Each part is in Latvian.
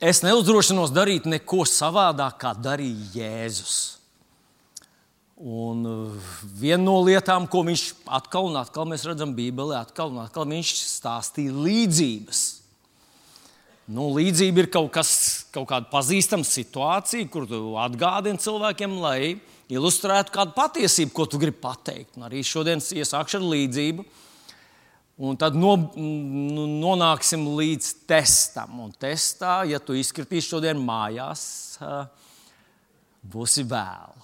es neuzdrošinos darīt neko savādāk, kā darīja Jēzus. Un uh, viena no lietām, ko viņš atkal un atkal mēs redzam Bībelē, atkal un atkal viņš stāstīja līdzības. Nu, līdzība ir kaut, kas, kaut kāda pazīstama situācija, kur tu atgādini cilvēkiem, lai ilustrētu kādu patiesību, ko tu gribi pateikt. Un arī šodien iesākšu ar līdzību. Un tad no, nu, nonāksim līdz testam. Un testā, ja tu izkritīsi šodien mājās, būsi vēl.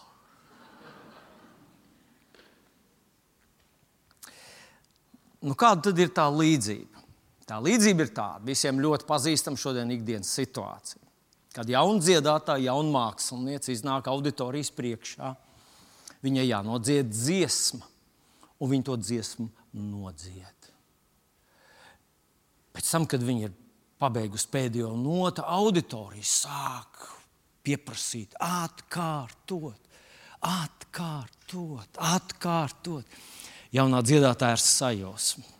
Nu, kāda tad ir tā līdzība? Tā līdzība ir tāda, visiem ļoti pazīstama šodien ikdienas situācija. Kad jauna dziedātāja, jauna mākslinieca iznāk auditorijas priekšā, viņai jānodzied dziesma, un viņa to dziesmu nodzied. Pēc tam, kad viņi ir pabeigusi pēdējo notu, auditorija sāk pieprasīt, atkārtot, atkārtot, atkārtot. Jaunā dziedātāja ar sajūsmu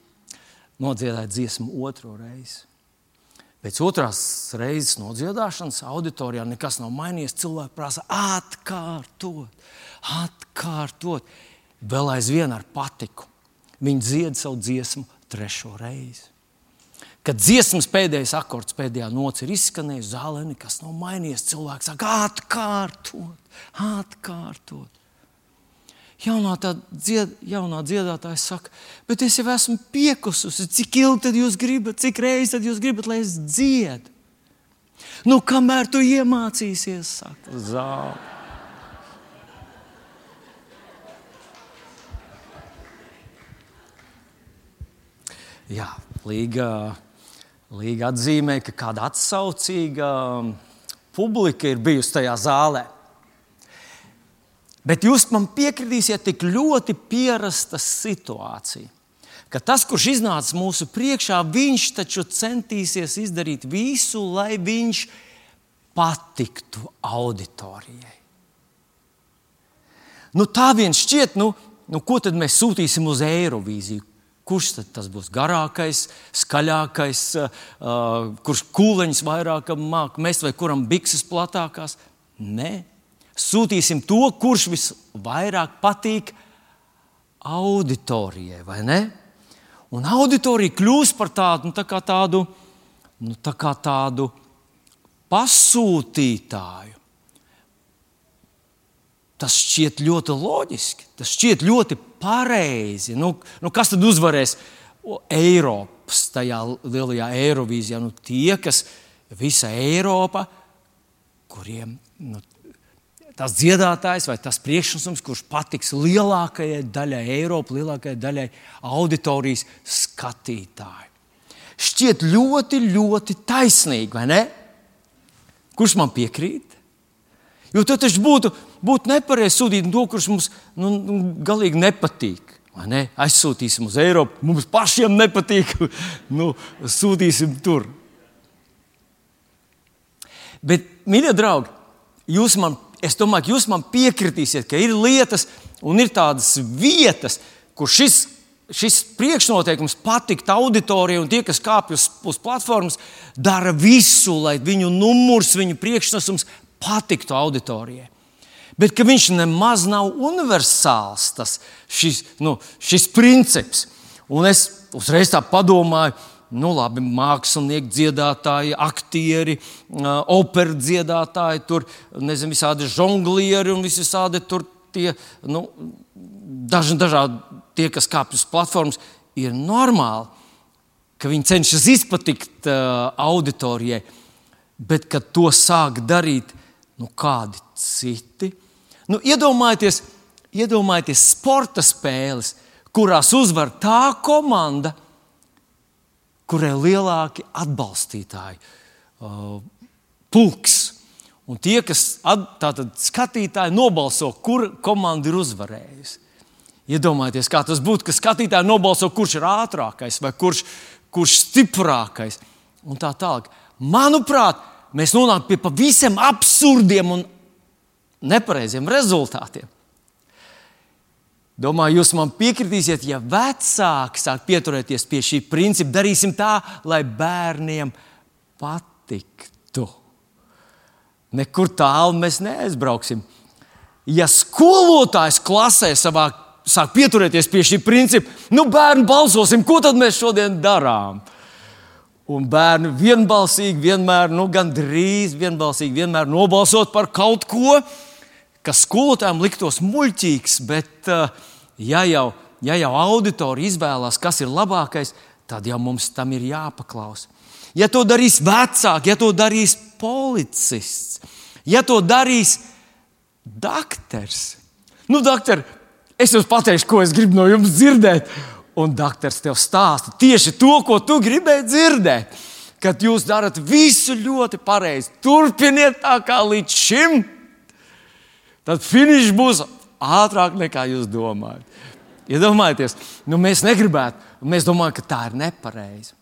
nodziedāja dziesmu otro reizi. Pēc otrās reizes nodziedāšanas auditorijā nekas nav mainījies. Cilvēki prasa atkārtot, atkārtot. Vēl aizvien ar patiku. Viņi dzied savu dziesmu trešo reizi. Kad dziesmas pēdējais akords, pēdējā nots ir izskanējis, zālē nekas nav mainījies. Cilvēks saka, atkārtot, atkārtot. Jaunā, dzied, jaunā dziedātāja saka, bet es jau esmu piekususi. Cik ilgi tad jūs gribat, cik reizes jūs gribat, lai es dziedu? Nu, kamēr tu iemācīsies, saka zāle. Jā, līga Līga atzīmē, ka kāda atsaucīga um, publika ir bijusi tajā zālē. Bet jūs man piekritīsiet, tik ļoti pierasta situācija, ka tas, kurš iznāca mūsu priekšā, viņš taču centīsies izdarīt visu, lai viņš patiktu auditorijai. Nu, tā vien šķiet, nu, nu, ko tad mēs sūtīsim uz Eirovīziju? Kurš tas būs garākais, skaļākais, uh, kurš kūleņus vairāk māca mest, vai kuram bikses platākās? Nē, sūtīsim to, kurš visvairāk patīk auditorijai, vai ne? Un auditorija kļūs par tādu, nu, tā kā tādu, nu, tā kā tādu pasūtītāju. Tas šķiet ļoti loģiski, tas šķiet ļoti pareizi. Nu, nu kas tad uzvarēs Eiropas tajā lielajā Eirovīzijā? Nu, tie, kas visa Eiropa, kuriem nu, tas dziedātājs vai tas priekšnesums, kurš patiks lielākajai daļai Eiropas, lielākajai daļai auditorijas skatītāju. Šķiet ļoti, ļoti taisnīgi, vai ne? Kurš man piekrīt? Jo tas taču būtu, būtu nepareizi sūtīt to, kurš mums nu, nu, galīgi nepatīk. Ne? Aizsūtīsim uz Eiropu, mums pašiem nepatīk. nu, sūtīsim tur. Bet, mīļie draugi, jūs man, es domāju, ka jūs man piekritīsiet, ka ir lietas un ir tādas vietas, kur šis, šis priekšnoteikums patikt auditorijai, un tie, kas kāpj uz, uz platformas, dara visu, lai viņu numurs, viņu priekšnesums patiktu auditorijai. Bet viņš nemaz nav universāls, tas, šis, nu, šis princips. Un es uzreiz tā padomāju, nu, labi, mākslinieki, dziedātāji, aktieri, operas dziedātāji, tur nezinu, visādi žonglieri un visādi tur tie, nu, daži dažādi tie, kas kāpj uz platformas, ir normāli, ka viņi cenšas izpatikt uh, auditorijai, bet kad to sāk darīt nu, kādi citi. Nu, iedomājieties, iedomājieties sporta spēles, kurās uzvar tā komanda, kurai ir lielāki atbalstītāji, uh, pulks. Un tie, kas tātad skatītāji nobalso, kur komanda ir uzvarējusi. Iedomājieties, kā tas būtu, ka skatītāji nobalso, kurš ir ātrākais vai kurš, kurš stiprākais un tā tālāk. Manuprāt, mēs nonākam pie pavisam absurdiem un nepareiziem rezultātiem. Domāju, jūs man piekritīsiet, ja vecāki sāk pieturēties pie šī principa, darīsim tā, lai bērniem patiktu. Nekur tālu mēs neaizbrauksim. Ja skolotājs klasē savā sāk pieturēties pie šī principa, nu, bērni, balsosim, ko tad mēs šodien darām? Un bērni vienbalsīgi, vienmēr, nu, gandrīz vienbalsīgi, vienmēr nobalsot par kaut ko, kas skolotājiem liktos muļķīgs, bet, eh, ja jau, ja jau auditori izvēlās, kas ir labākais, tad jau mums tam ir jāpaklaus. Ja to darīs vecāki, ja to darīs policists, ja to darīs doktors, nu, doktor, es jums pateikšu, ko es gribu no jums dzirdēt. Un doktors tev stāsta tieši to, ko tu gribēji dzirdēt. Kad jūs darat visu ļoti pareizi, turpiniet tā kā līdz šim, tad finišs būs ātrāk nekā jūs domājat. Iedomājieties, ja nu mēs negribētu, mēs domājam, ka tā ir nepareizi.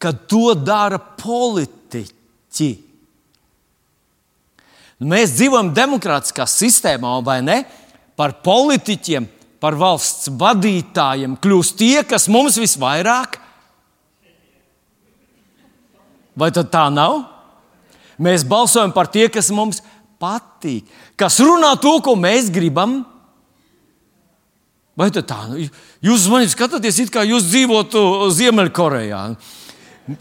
Kad to dara politiķi. Nu, mēs dzīvojam demokrātiskā sistēmā, vai ne? Par politiķiem par valsts vadītājiem kļūst tie, kas mums visvairāk. Vai tā nav? Mēs balsojam par tie, kas mums patīk, kas runā to, ko mēs gribam. Vai tā? Nu, jūs manī skatāties, it kā jūs dzīvotu Ziemeļkorejā.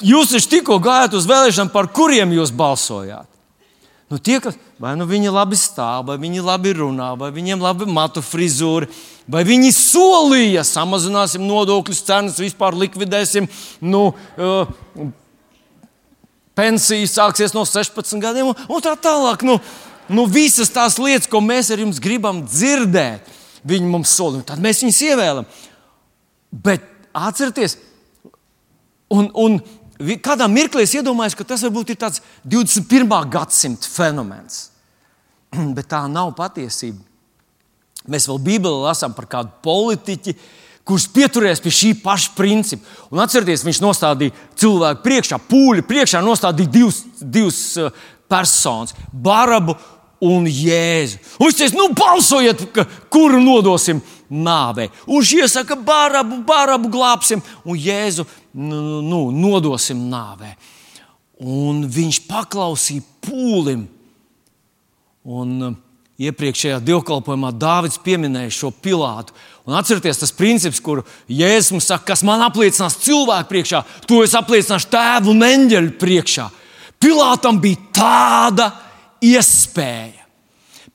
Jūs taču tikko gājāt uz vēlēšanām, par kuriem jūs balsojāt. Nu, tie, kas, vai nu viņi labi stāv, vai viņi labi runā, vai viņiem labi matu frizūra, vai viņi solīja, samazināsim nodokļus, cenas, vispār likvidēsim. Nu, uh, Pensija sāksies no 16 gadiem, un tā tālāk. Nu, nu, visas tās lietas, ko mēs ar jums gribam dzirdēt, viņi mums solīja. Tad mēs viņus ievēlam. Bet atcerieties, un, un kādā mirklī es iedomājos, ka tas varbūt ir tāds 21. gadsimta fenomens. Bet tā nav patiesība. Mēs vēl Bībelē lasām par kādu politiķu, kurš pieturējās pie šī paša principa. Un atcerieties, viņš nostādīja cilvēku priekšā, pūļu priekšā, nostādīja divas, divas uh, personas - Barabu un Jēzu. Un viņš teica, nu, balsojiet, kuru nodosim. Un viņš iesaka, Barabu, Barabu glābsim, un Jēzu nu, nu, nodosim nāvē. Un viņš paklausīja pūlim. Un uh, iepriekšējā dievkalpojumā Dārvids pieminēja šo pilātu. Un atcerieties, tas princips, kur Jēzus mums saka, kas man apliecinās cilvēku priekšā, to es apliecināšu tēvu un eņģeļu priekšā. Pilātam bija tāda iespēja.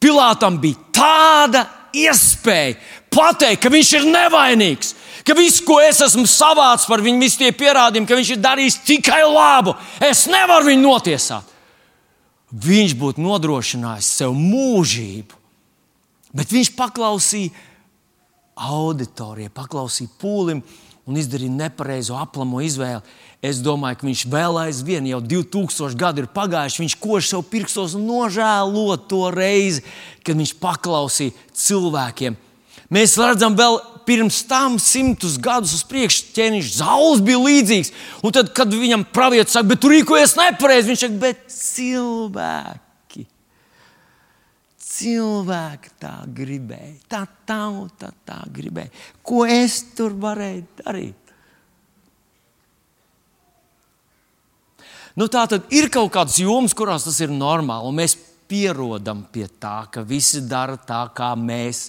Pilātam bija tāda iespēja pateikt, ka viņš ir nevainīgs, ka viss, ko es esmu savācis par viņu, visi tie pierādījumi, ka viņš ir darījis tikai labu, es nevaru viņu notiesāt. Viņš būtu nodrošinājis sev mūžību, bet viņš paklausīja auditorijai, paklausīja pūlim un izdarīja nepareizo aplamo izvēli. Es domāju, ka viņš vēl aizvien, jau 2000 gadi ir pagājuši, viņš kož sev pirkstos un nožēlo to reizi, kad viņš paklausīja cilvēkiem. Mēs redzam, vēl pirms tam simtus gadus uz priekšu ķēniņš Zauls bija līdzīgs. Un tad, kad viņam pravietis saka, bet tu rīkojies nepareizi, viņš saka, bet cilvēki. Cilvēki tā gribēja, tā tauta tā gribēja. Ko es tur varēju darīt? Nu, tā tad ir kaut kādas jomas, kurās tas ir normāli, un mēs pierodam pie tā, ka visi dara tā, kā mēs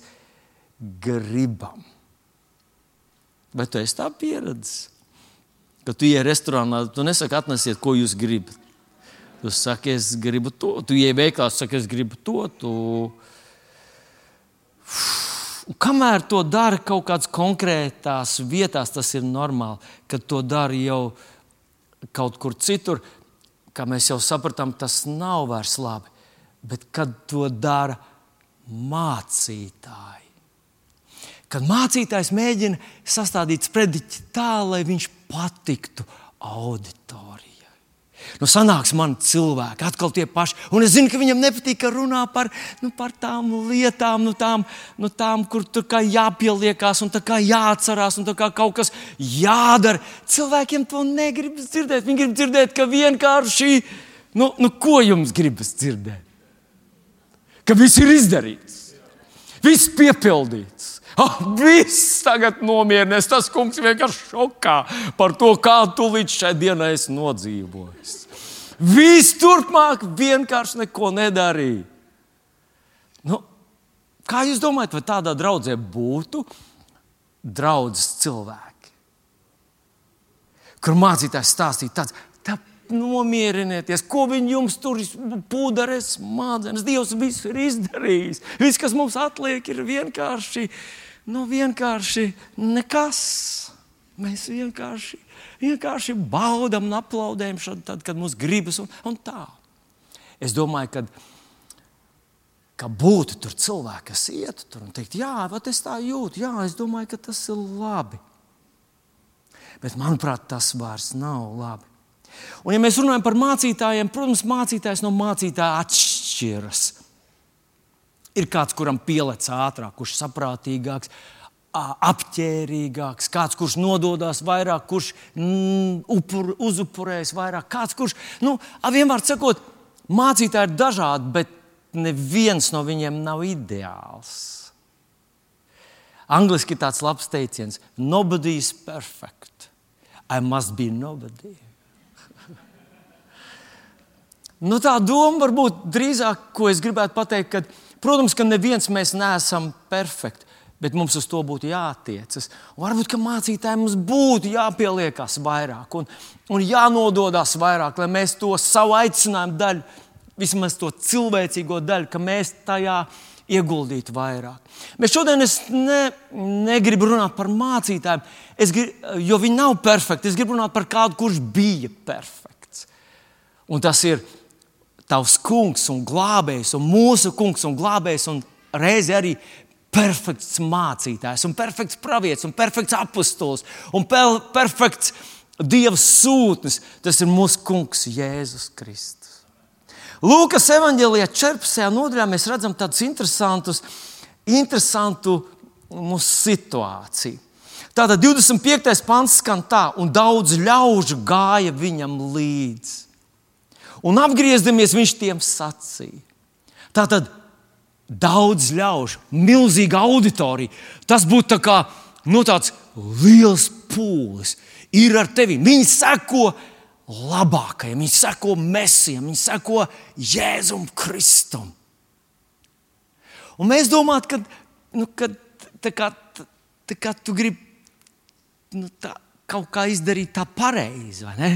gribam. Vai tu esi tā pieredzējis? Kad tu ienāc restorānā, tu nesaki, atnesiet, ko jūs gribat. Tu saki, es gribu to. Tu ienāc veiklā, saki, es gribu to. Tu... Un kamēr to dara kaut kādās konkrētās vietās, tas ir normāli. Kad to dara jau kaut kur citur, kā mēs jau sapratām, tas nav vairs labi. Bet kad to dara mācītāji, kad mācītājs mēģina sastādīt sprediķi tā, lai viņš patiktu auditorijai. Nu, sanāks man cilvēki, atkal tie paši. Un es zinu, ka viņam nepatīk, ka runā par, nu, par tām lietām, nu, tām, nu, tām, kur tur kā jāpieliekās un kā jāatcerās un kā kaut kas jādara. Cilvēkiem to negribas dzirdēt. Viņi grib dzirdēt, ka vienkārši, nu, nu ko jums gribas dzirdēt? Ka viss ir izdarīts, viss piepildīts. Oh, viss tagad nomierinies. Tas kungs vienkārši šokā par to, kā tu līdz šai dienai esi nodzīvojis. Viss turpmāk vienkārši neko nedarīja. Nu, kā jūs domājat, vai tādā draudzē būtu draudzes cilvēki? Kur mācītājs stāstīja tāds, tā nomierinieties, ko viņi jums tur pūdarēs, smadzenes. Dievs visu ir izdarījis. Viss, kas mums atliek, ir vienkārši, nu, vienkārši nekas. Mēs vienkārši, vienkārši baudām un aplaudējam, šad, tad, kad mums gribas. Un, un tā. Es domāju, ka, ka būtu tur cilvēki, kas ietu tur un teikt, jā, es tā jūtu, jā, es domāju, ka tas ir labi. Bet manuprāt, tas vairs nav labi. Un, ja mēs runājam par mācītājiem, protams, mācītājs no mācītāja atšķiras. Ir kāds, kuram pielec ātrāk, kurš saprātīgāks, apģērbīgāks, kāds, kurš nododas vairāk, kurš mm, upur, uzupurējas vairāk, kāds, kurš, nu, vienmēr sakot, mācītāji ir dažādi, bet neviens no viņiem nav ideāls. Angliski tāds labs teiciens: Nobody is perfect. I must be nobody. nu, tā doma varbūt drīzāk, ko es gribētu pateikt, ka, protams, ka neviens mēs neesam perfekti bet mums uz to būtu jātiecas. Un varbūt, mācītājiem mums būtu jāpieliekas vairāk un, un jānododas vairāk, lai mēs to savu aicinājumu daļu, vismaz to cilvēcīgo daļu, ka mēs tajā ieguldītu vairāk. Bet šodien es ne, negribu runāt par mācītājiem, grib, jo viņi nav perfekti. Es gribu runāt par kādu, kurš bija perfekts. Un tas ir tavs kungs un glābējs, un mūsu kungs un glābējs, un reizi arī perfekts mācītājs, un perfekts pravietis, un perfekts apustulis, un per perfekts Dieva sūtnis. Tas ir mūsu kungs Jēzus Kristus. Lūkas evanģēlijā 14. nodaļā mēs redzam tādus interesantus, interesantu mūsu situāciju. Tātad 25. pants skan tā, un daudz ļaužu gāja viņam līdzi. Un apgriezamies, viņš tiem sacīja. Tātad daudz ļaužu, milzīga auditorija. Tas būtu tā kā, nu, tāds liels pūlis. Ir ar tevi. Viņi seko labākajam, viņi seko mesijam, viņi seko Jēzum Kristum. Un mēs domājam, ka, nu, ka tā kā, tā kā tu gribi nu, tā, kaut kā izdarīt tā pareizi, vai ne?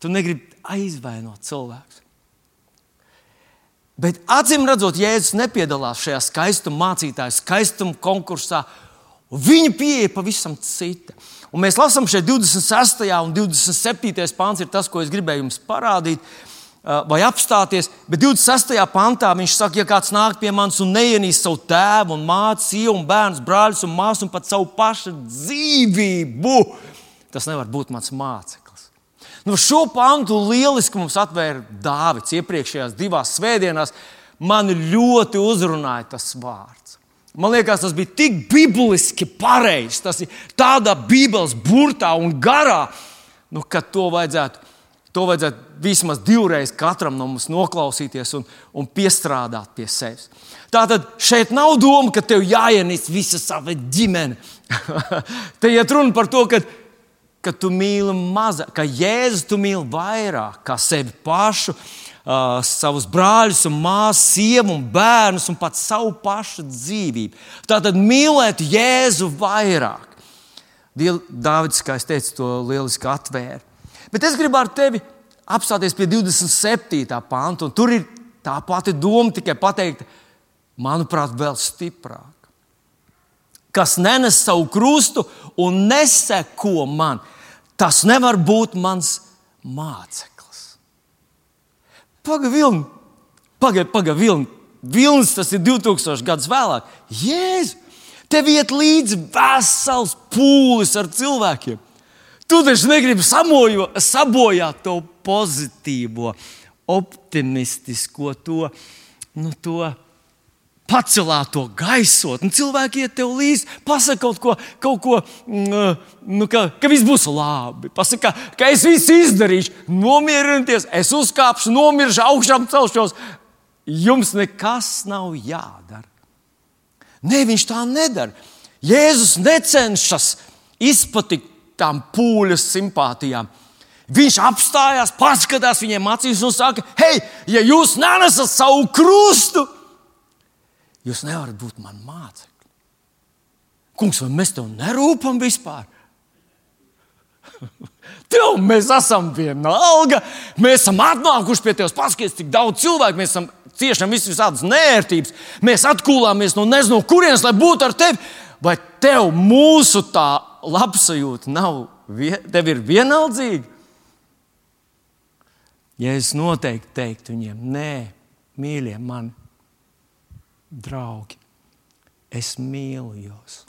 Tu negribi aizvainot cilvēku. Bet acīm redzot, Jēzus nepiedalās šajā skaistuma mācītāja skaistuma konkursā. Viņa pieeja pavisam cita. Un mēs lasām šeit 26. un 27. pāns, ir tas, ko es gribēju jums parādīt, vai apstāties. Bet 26. pantā viņš saka, ja kāds nāk pie manis un neienīs savu tēvu, un mācu, sievu, un bērnu, brāļus un māsu un pat savu pašu dzīvību, tas nevar būt mans māceklis. Nu, šo pantu lieliski mums atvēra Dāvids iepriekšējās divās svētdienās. Man ļoti uzrunāja tas vārds. Man liekas, tas bija tik bibliski pareizs. Tas ir tādā Bībeles burtā un garā, nu, ka to vajadzētu, to vajadzētu vismaz divreiz katram no mums noklausīties un, un piestrādāt pie sevis. Tātad šeit nav doma, ka tev jāienīst visa sava ģimene. Te iet runa par to, ka ka tu mīli mazāk, ka Jēzus tu mīli vairāk kā sevi pašu, uh, savus brāļus, un māsas, sievu un bērnus, un pat savu pašu dzīvību. Tātad mīlēt Jēzu vairāk. Dāvids, kā es teicu, to lieliski atvēra. Bet es gribu ar tevi apstāties pie 27. pānta, un tur ir tā pati doma, tikai pateikta, manuprāt, vēl stiprāk. Kas nenes savu krustu un neseko man, Tas nevar būt mans māceklis. Pagaidi, pagaidi, pagaidi, vilni. Vilnis tas ir 2000 gadus vēlāk. Jēzus, tev iet līdzi vesels pūlis ar cilvēkiem. Tu taču negribi samojo, sabojāt to pozitīvo, optimistisko, to, nu, to pacelāto gaisotni. Cilvēki iet tev līdzi, pasakot kaut ko, kaut ko mm, nu, ka, ka viss būs labi. Pasaka, ka es visu izdarīšu, nomierinieties, es uzkāpšu, nomiršu, augšām celšos. Jums nekas nav jādara. Nē, viņš tā nedara. Jēzus necenšas izpatikt tām pūļu simpātijām. Viņš apstājās, paskatās viņiem acīs un saka, hei, ja jūs nenesat savu krustu, jūs nevarat būt man mācekļi. Kungs, vai mēs tev nerūpam vispār? Tev mēs esam vienalga. Mēs esam atnākuši pie tevis, paskaties, cik daudz cilvēku mēs esam ciešam visādas nērtības. Mēs atkūlāmies no nezinu kurienes, lai būtu ar tevi. Vai tev mūsu tā labsajūta nav, tev ir vienaldzīga? Ja es noteikti teiktu viņiem, nē, mīļie, mani draugi, es mīlu jūs.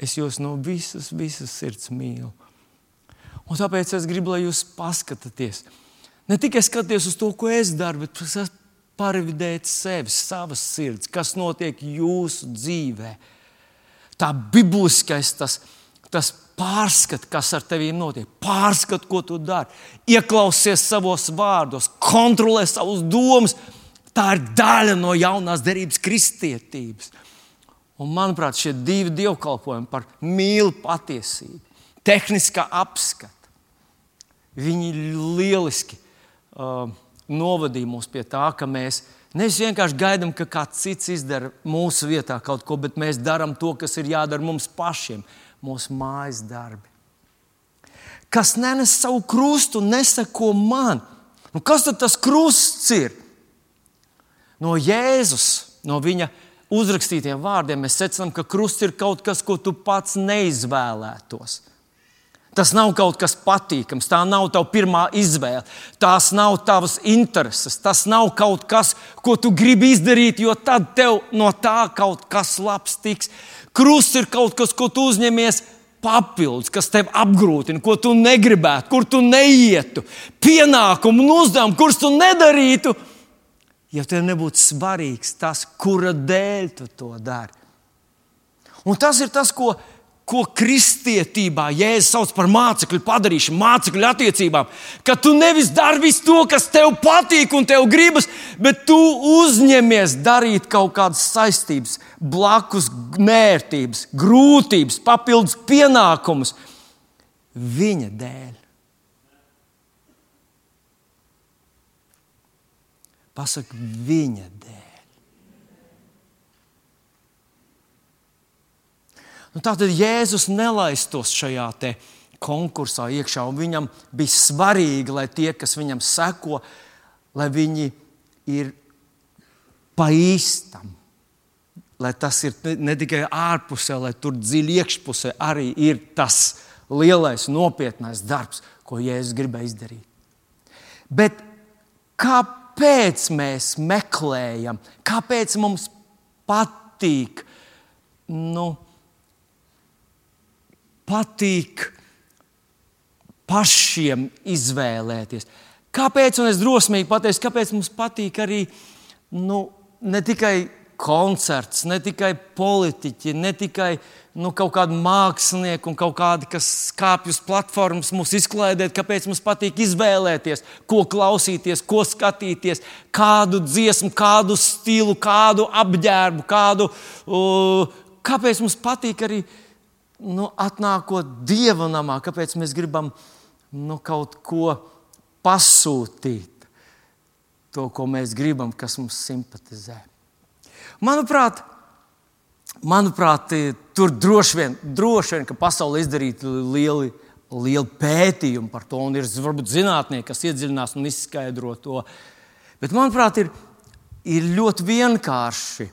Es jūs no visas, visas sirds mīlu. Un tāpēc es gribu, lai jūs paskatāties. Ne tikai skaties uz to, ko es daru, bet pārvidēt sevi, savas sirds, kas notiek jūsu dzīvē. Tā bibliskais tas, tas pārskat, kas ar tevi notiek, pārskat, ko tu dari, ieklausies savos vārdos, kontrolē savus domas. Tā ir daļa no jaunās derības kristietības. Un, manuprāt, šie divi dievkalpojumi par mīlu patiesību, tehniskā apskata, viņi lieliski uh, novadīja mūs pie tā, ka mēs nevis vienkārši gaidām, ka kāds cits izdara mūsu vietā kaut ko, bet mēs darām to, kas ir jādara mums pašiem, mūsu mājas darbi. Kas nenes savu krustu, nesako man. Nu, kas tad tas krusts ir? No Jēzus, no viņa uzrakstītiem vārdiem mēs secinām, ka krusts ir kaut kas, ko tu pats neizvēlētos. Tas nav kaut kas patīkams, tā nav tava pirmā izvēle, tās nav tavas intereses, tas nav kaut kas, ko tu gribi izdarīt, jo tad tev no tā kaut kas labs tiks. Krusts ir kaut kas, ko tu uzņemies papildus, kas tev apgrūtina, ko tu negribētu, kur tu neietu, pienākumu un uzdevumu, kurus tu nedarītu ja tev nebūtu svarīgs tas, kura dēļ tu to dari. Un tas ir tas, ko, ko kristietībā Jēzus sauc par mācekļu padarīšanu, mācekļu attiecībām. Ka tu nevis dari visu to, kas tev patīk un tev gribas, bet tu uzņemies darīt kaut kādas saistības, blakus nērtības, grūtības, papildus pienākumus viņa dēļ. Pasaka viņa dēļ. Nu, tā tad Jēzus nelaistos šajā konkursā iekšā, un viņam bija svarīgi, lai tie, kas viņam seko, lai viņi ir pa īstam. Lai tas ir ne tikai ārpusē, lai tur dziļi iekšpusē arī ir tas lielais, nopietnais darbs, ko Jēzus gribēja izdarīt. Bet kāpēc? Kāpēc mēs meklējam, kāpēc mums patīk, nu, patīk pašiem izvēlēties. Kāpēc, un es drosmīgi pateikšu, kāpēc mums patīk arī nu, ne tikai koncerts, ne tikai politiķi, ne tikai nu, kaut kādi mākslinieki un kaut kādi, kas kāpj uz platformas, mūs izklaidēt, kāpēc mums patīk izvēlēties, ko klausīties, ko skatīties, kādu dziesmu, kādu stilu, kādu apģērbu, kādu. Uh, kāpēc mums patīk arī nu, atnākot dieva namā, kāpēc mēs gribam nu, kaut ko pasūtīt. To, ko mēs gribam, kas mums simpatizē. Manuprāt, manuprāt tur droši vien, droši vien ka pasaulē izdarīta lieli, lieli pētījumi par to, ir varbūt zinātnieki, kas iedziļinās un izskaidro to. Bet, manuprāt, ir, ir ļoti vienkārši.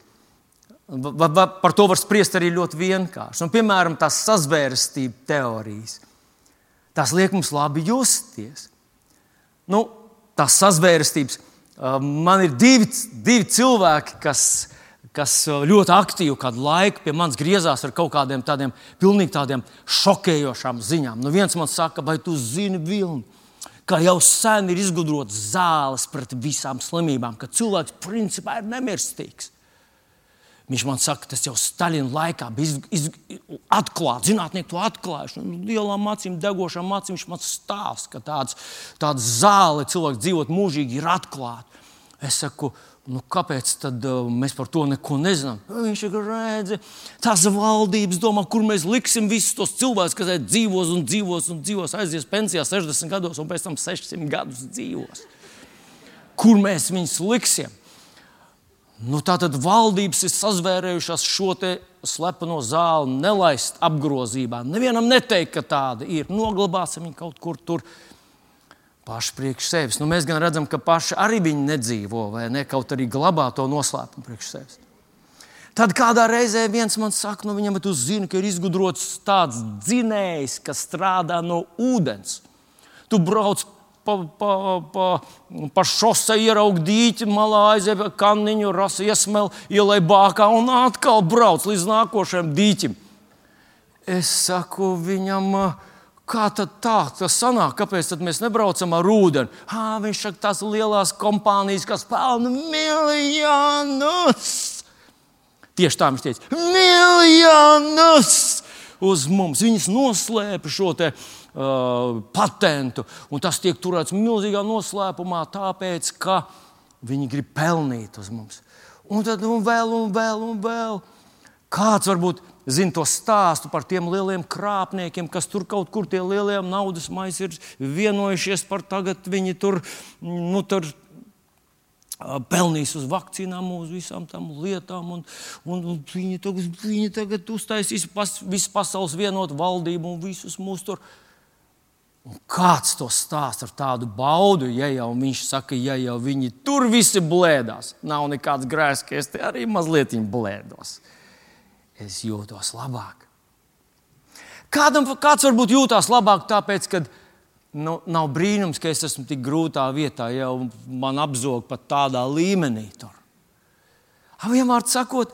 Par to var spriest arī ļoti vienkārši. Un, piemēram, tās sazvērestību teorijas. Tās liek mums labi justies. Nu, tās sazvērestības. Man ir divi, divi cilvēki, kas kas ļoti aktīvi kādu laiku pie manis griezās ar kaut kādiem tādiem pilnīgi tādiem šokējošām ziņām. Nu, viens man saka, vai tu zini vilni? Kā jau sen ir izgudrots zāles pret visām slimībām, ka cilvēks principā ir nemirstīgs. Viņš man saka, tas jau Staļina laikā bija iz, iz, atklāts. Zinātnieki to atklājuši. Nu, lielām acīm, degošām acīm viņš man stāsta, ka tāds, tāds zāle cilvēks dzīvot mūžīgi ir atklāta. Es saku, Nu, kāpēc tad, uh, mēs par to neko nezinām? Viņš ir redzējis, tās valdības domā, kur mēs liksim visus tos cilvēkus, kas dzīvos un dzīvos un dzīvos, aizies pensijā 60 gados un pēc tam 600 gadus dzīvos. Kur mēs viņus liksim? Nu, tā tad valdības ir sazvērējušās šo slepeno zāli, nelaist apgrozībā. Nevienam neteikt, ka tāda ir. Noglabāsim viņu kaut kur tur paši priekš sevis. Nu, mēs gan redzam, ka paši arī viņi nedzīvo, vai ne? Kaut arī glabā to noslēpumu priekš sevis. Tad kādā reizē viens man saka, nu, viņam ir zini, ka ir izgudrots tāds dzinējs, kas strādā no ūdens. Tu brauc pa, pa, pa, pa šosei, ieraugi dīķi, malā aiziet kanniņu, rasa iesmēl, ielai bākā un atkal brauc līdz nākošajam dīķim. Es saku viņam, uh, Kā tad tā tas sanāk? Kāpēc mēs nebraucam ar ūdeni? Hā, viņš saka, tās lielās kompānijas, kas pelna miljonus. Tieši tā viņš teica, miljonus uz mums. Viņas noslēpa šo te, uh, patentu, un tas tiek turēts milzīgā noslēpumā, tāpēc, ka viņi grib pelnīt uz mums. Un tad un vēl, un vēl, un vēl. Kāds varbūt zina to stāstu par tiem lieliem krāpniekiem, kas tur kaut kur tie lielie naudas maisi ir vienojušies par tagad. Viņi tur, nu, tur pelnīs uz vakcīnām, uz visām tām lietām. Un, un, un viņi, tagad, viņi tagad uztaisīs pas, visu pasaules vienotu valdību un visus mūs tur. Un kāds to stāsta ar tādu baudu, ja jau viņš saka, ja jau viņi tur visi blēdās, nav nekāds grēks, ka es te arī mazliet blēdos es jūtos labāk. Kādam, kāds varbūt jūtas labāk, tāpēc, ka nu, nav brīnums, ka es esmu tik grūtā vietā, jau man apzog pat tādā līmenī. Tur. Vienmēr sakot,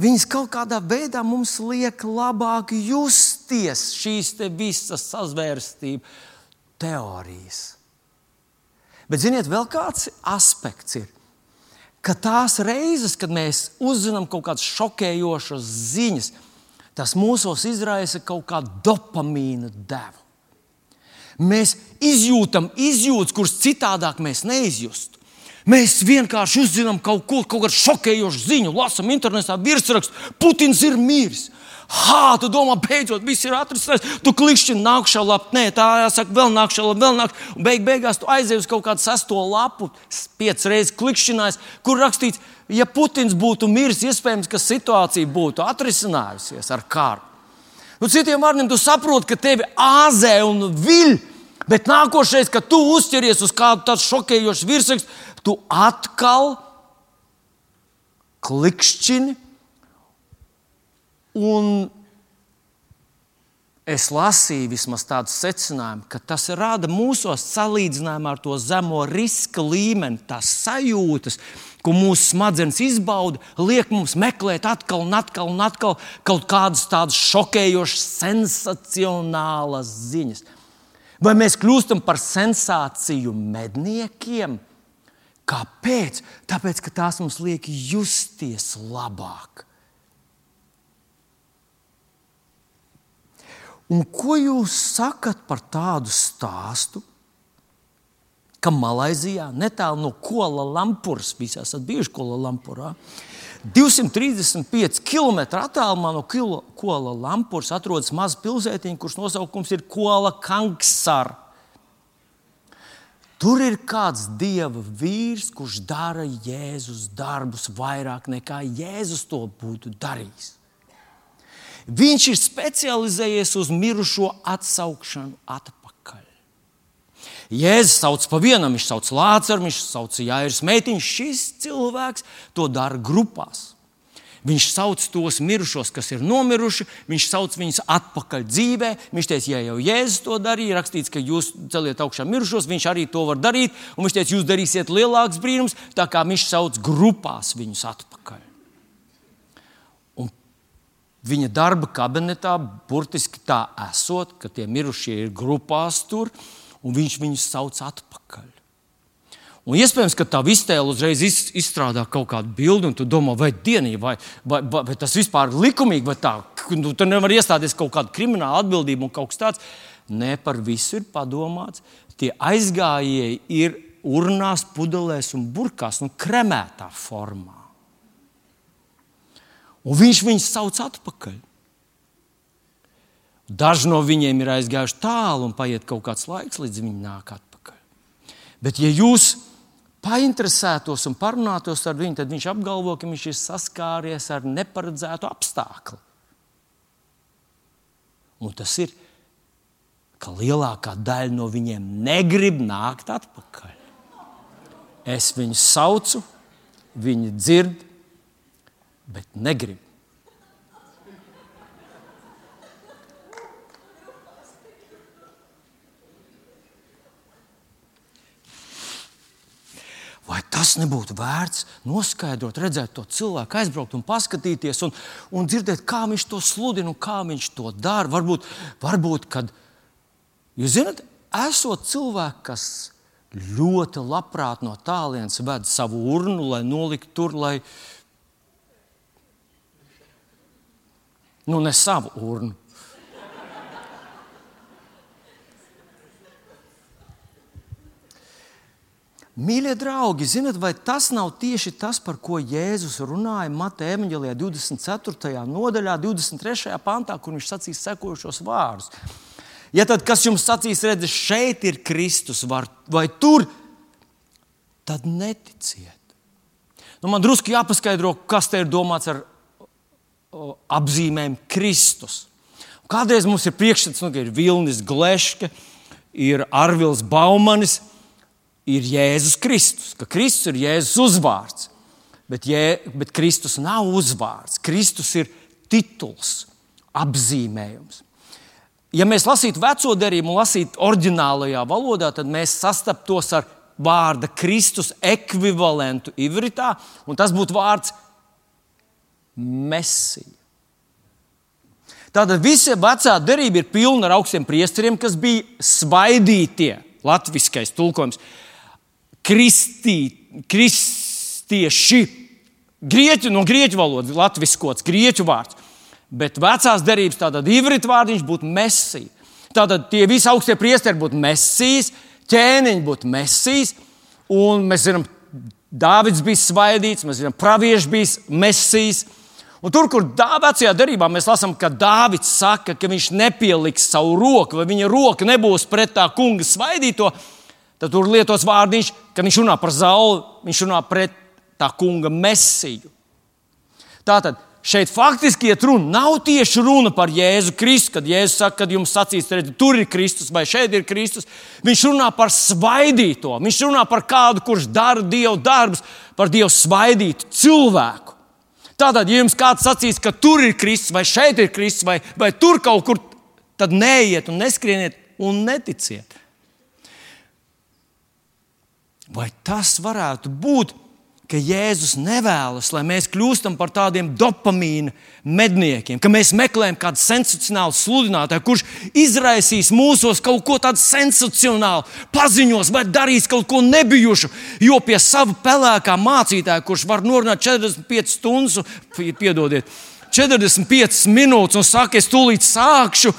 viņas kaut kādā veidā mums liek labāk justies šīs visas sazvērstību teorijas. Bet, ziniet, vēl kāds aspekts ir ka tās reizes, kad mēs uzzinām kaut kādas šokējošas ziņas, tas mūsos izraisa kaut kādu dopamīna devu. Mēs izjūtam izjūtas, kuras citādāk mēs neizjustu. Mēs vienkārši uzzinām kaut ko, kaut kādu šokējošu ziņu, lasām internetā virsrakstu, Putins ir miris. Ha, tu domā, beidzot, viss ir atrisināts. Tu klikšķini nākšā lapā, nē, tā jāsaka, vēl nākšā lapā, vēl nākšā. Beig, beigās tu aizies uz kaut kādu sesto lapu, piecas reizes klikšķinājis, kur rakstīts, ja Putins būtu miris, iespējams, ka situācija būtu atrisinājusies ar karu. Nu, citiem vārdiem, tu saproti, ka tevi āzē un viļ, bet nākošais, kad tu uzķeries uz kādu tādu šokējošu virsrakstu, tu atkal klikšķini Un es lasīju vismaz tādu secinājumu, ka tas rada mūsos salīdzinājumā ar to zemo riska līmeni, tās sajūtas, ko mūsu smadzenes izbauda, liek mums meklēt atkal un atkal un atkal kaut kādas tādas šokējošas, sensacionālas ziņas. Vai mēs kļūstam par sensāciju medniekiem? Kāpēc? Tāpēc, ka tās mums liek justies labāk. Un ko jūs sakat par tādu stāstu, ka Malaisijā, netālu no Kuala Lumpūras, visi esat bijuši Kuala Lumpūrā, 235 km attālumā no Kuala Lumpūras atrodas maza pilsētiņa, kuras nosaukums ir Kuala Kanksara. Tur ir kāds dieva vīrs, kurš dara Jēzus darbus vairāk nekā Jēzus to būtu darījis. Viņš ir specializējies uz mirušo atsaukšanu atpakaļ. Jēzus sauc pa vienam, viņš sauc Lācaru, viņš sauc Jānis Meitiņš. Šis cilvēks to dara grupās. Viņš sauc tos mirušos, kas ir nomiruši, viņš sauc viņus atpakaļ dzīvē. Viņš teica, ja jau Jēzus to darīja, rakstīts, ka jūs celiet augšā mirušos, viņš arī to var darīt. Un viņš teica, jūs darīsiet lielāks brīnums, tā kā viņš sauc grupās viņus atpakaļ viņa darba kabinetā, burtiski tā esot, ka tie mirušie ir grupās tur, un viņš viņus sauc atpakaļ. Un iespējams, ka tā iztēle uzreiz izstrādā kaut kādu bildi, un tu domā, vai, dienī, vai, vai, vai, vai tas vispār ir likumīgi, vai tā, nu, tur nevar iestāties kaut kāda krimināla atbildība un kaut kas tāds. Nē, par visu ir padomāts. Tie aizgājēji ir urnās, pudelēs un burkās, nu, kremētā formā. Un viņš viņus sauc atpakaļ. Daži no viņiem ir aizgājuši tālu un paiet kaut kāds laiks, līdz viņi nāk atpakaļ. Bet, ja jūs painteresētos un parunātos ar viņu, tad viņš apgalvo, ka viņš ir saskāries ar neparedzētu apstākli. Un tas ir, ka lielākā daļa no viņiem negrib nākt atpakaļ. Es viņus saucu, viņi dzird, bet negrib. Vai tas nebūtu vērts noskaidrot, redzēt to cilvēku, aizbraukt un paskatīties, un, un dzirdēt, kā viņš to sludina un kā viņš to dara? Varbūt, varbūt kad jūs zināt, esot cilvēki, kas ļoti labprāt no tālienes ved savu urnu, lai noliktu tur, lai nu, ne savu urnu. Mīļie draugi, zinot, vai tas nav tieši tas, par ko Jēzus runāja Mateja evanģēlijā 24. nodaļā, 23. pantā, kur viņš sacīs sekojušos vārdus. Ja tad kas jums sacīs, redziet, šeit ir Kristus, var, vai tur, tad neticiet. Nu, man drusku jāpaskaidro, kas te ir domāts ar apzīmēm Kristus. Kādreiz mums ir priekšstats, nu, ka ir Vilnis Gleške, ir Arvils Baumanis ir Jēzus Kristus, ka Kristus ir Jēzus uzvārds. Bet, Jē, bet Kristus nav uzvārds. Kristus ir tituls, apzīmējums. Ja mēs lasītu veco derību un lasītu oriģinālajā valodā, tad mēs sastaptos ar vārda Kristus ekvivalentu ivritā, un tas būtu vārds Mesija. Tātad visa vecā derība ir pilna ar augstiem priesteriem, kas bija svaidītie, latviskais tulkojums kristieši, grieķu, no grieķu valodas, latviskots, grieķu vārds. Bet vecās derības tātad ivrita vārdiņš būtu mesija. Tātad tie visi augstie priesteri būtu mesijas, ķēniņi būtu mesijas, un mēs zinām, Dāvids bija svaidīts, mēs zinām, pravieši bija mesijas. Un tur, kur vecajā darbā mēs lasām, ka Dāvids saka, ka viņš nepieliks savu roku, vai viņa roka nebūs pret tā kunga svaidīto, tad tur lietos vārdiņš, ka viņš runā par zauli, viņš runā pret tā kunga mesiju. Tātad šeit faktiski iet runa. Nav tieši runa par Jēzu Kristu, kad Jēzus saka, kad jums sacīs, redz, tur ir Kristus vai šeit ir Kristus. Viņš runā par svaidīto. Viņš runā par kādu, kurš dara Dieva darbus, par Dievu svaidītu cilvēku. Tātad, ja jums kāds sacīs, ka tur ir Kristus vai šeit ir Kristus vai, vai tur kaut kur, tad neiet un neskrieniet un neticiet. Vai tas varētu būt, ka Jēzus nevēlas, lai mēs kļūstam par tādiem dopamīna medniekiem, ka mēs meklējam kādu sensacionālu sludinātāju, kurš izraisīs mūsos kaut ko tādu sensacionālu, paziņos vai darīs kaut ko nebijušu. Jo pie sava pelēkā mācītāja, kurš var norunāt 45 stundas, piedodiet, 45 minūtes un saka, es tūlīt sākšu.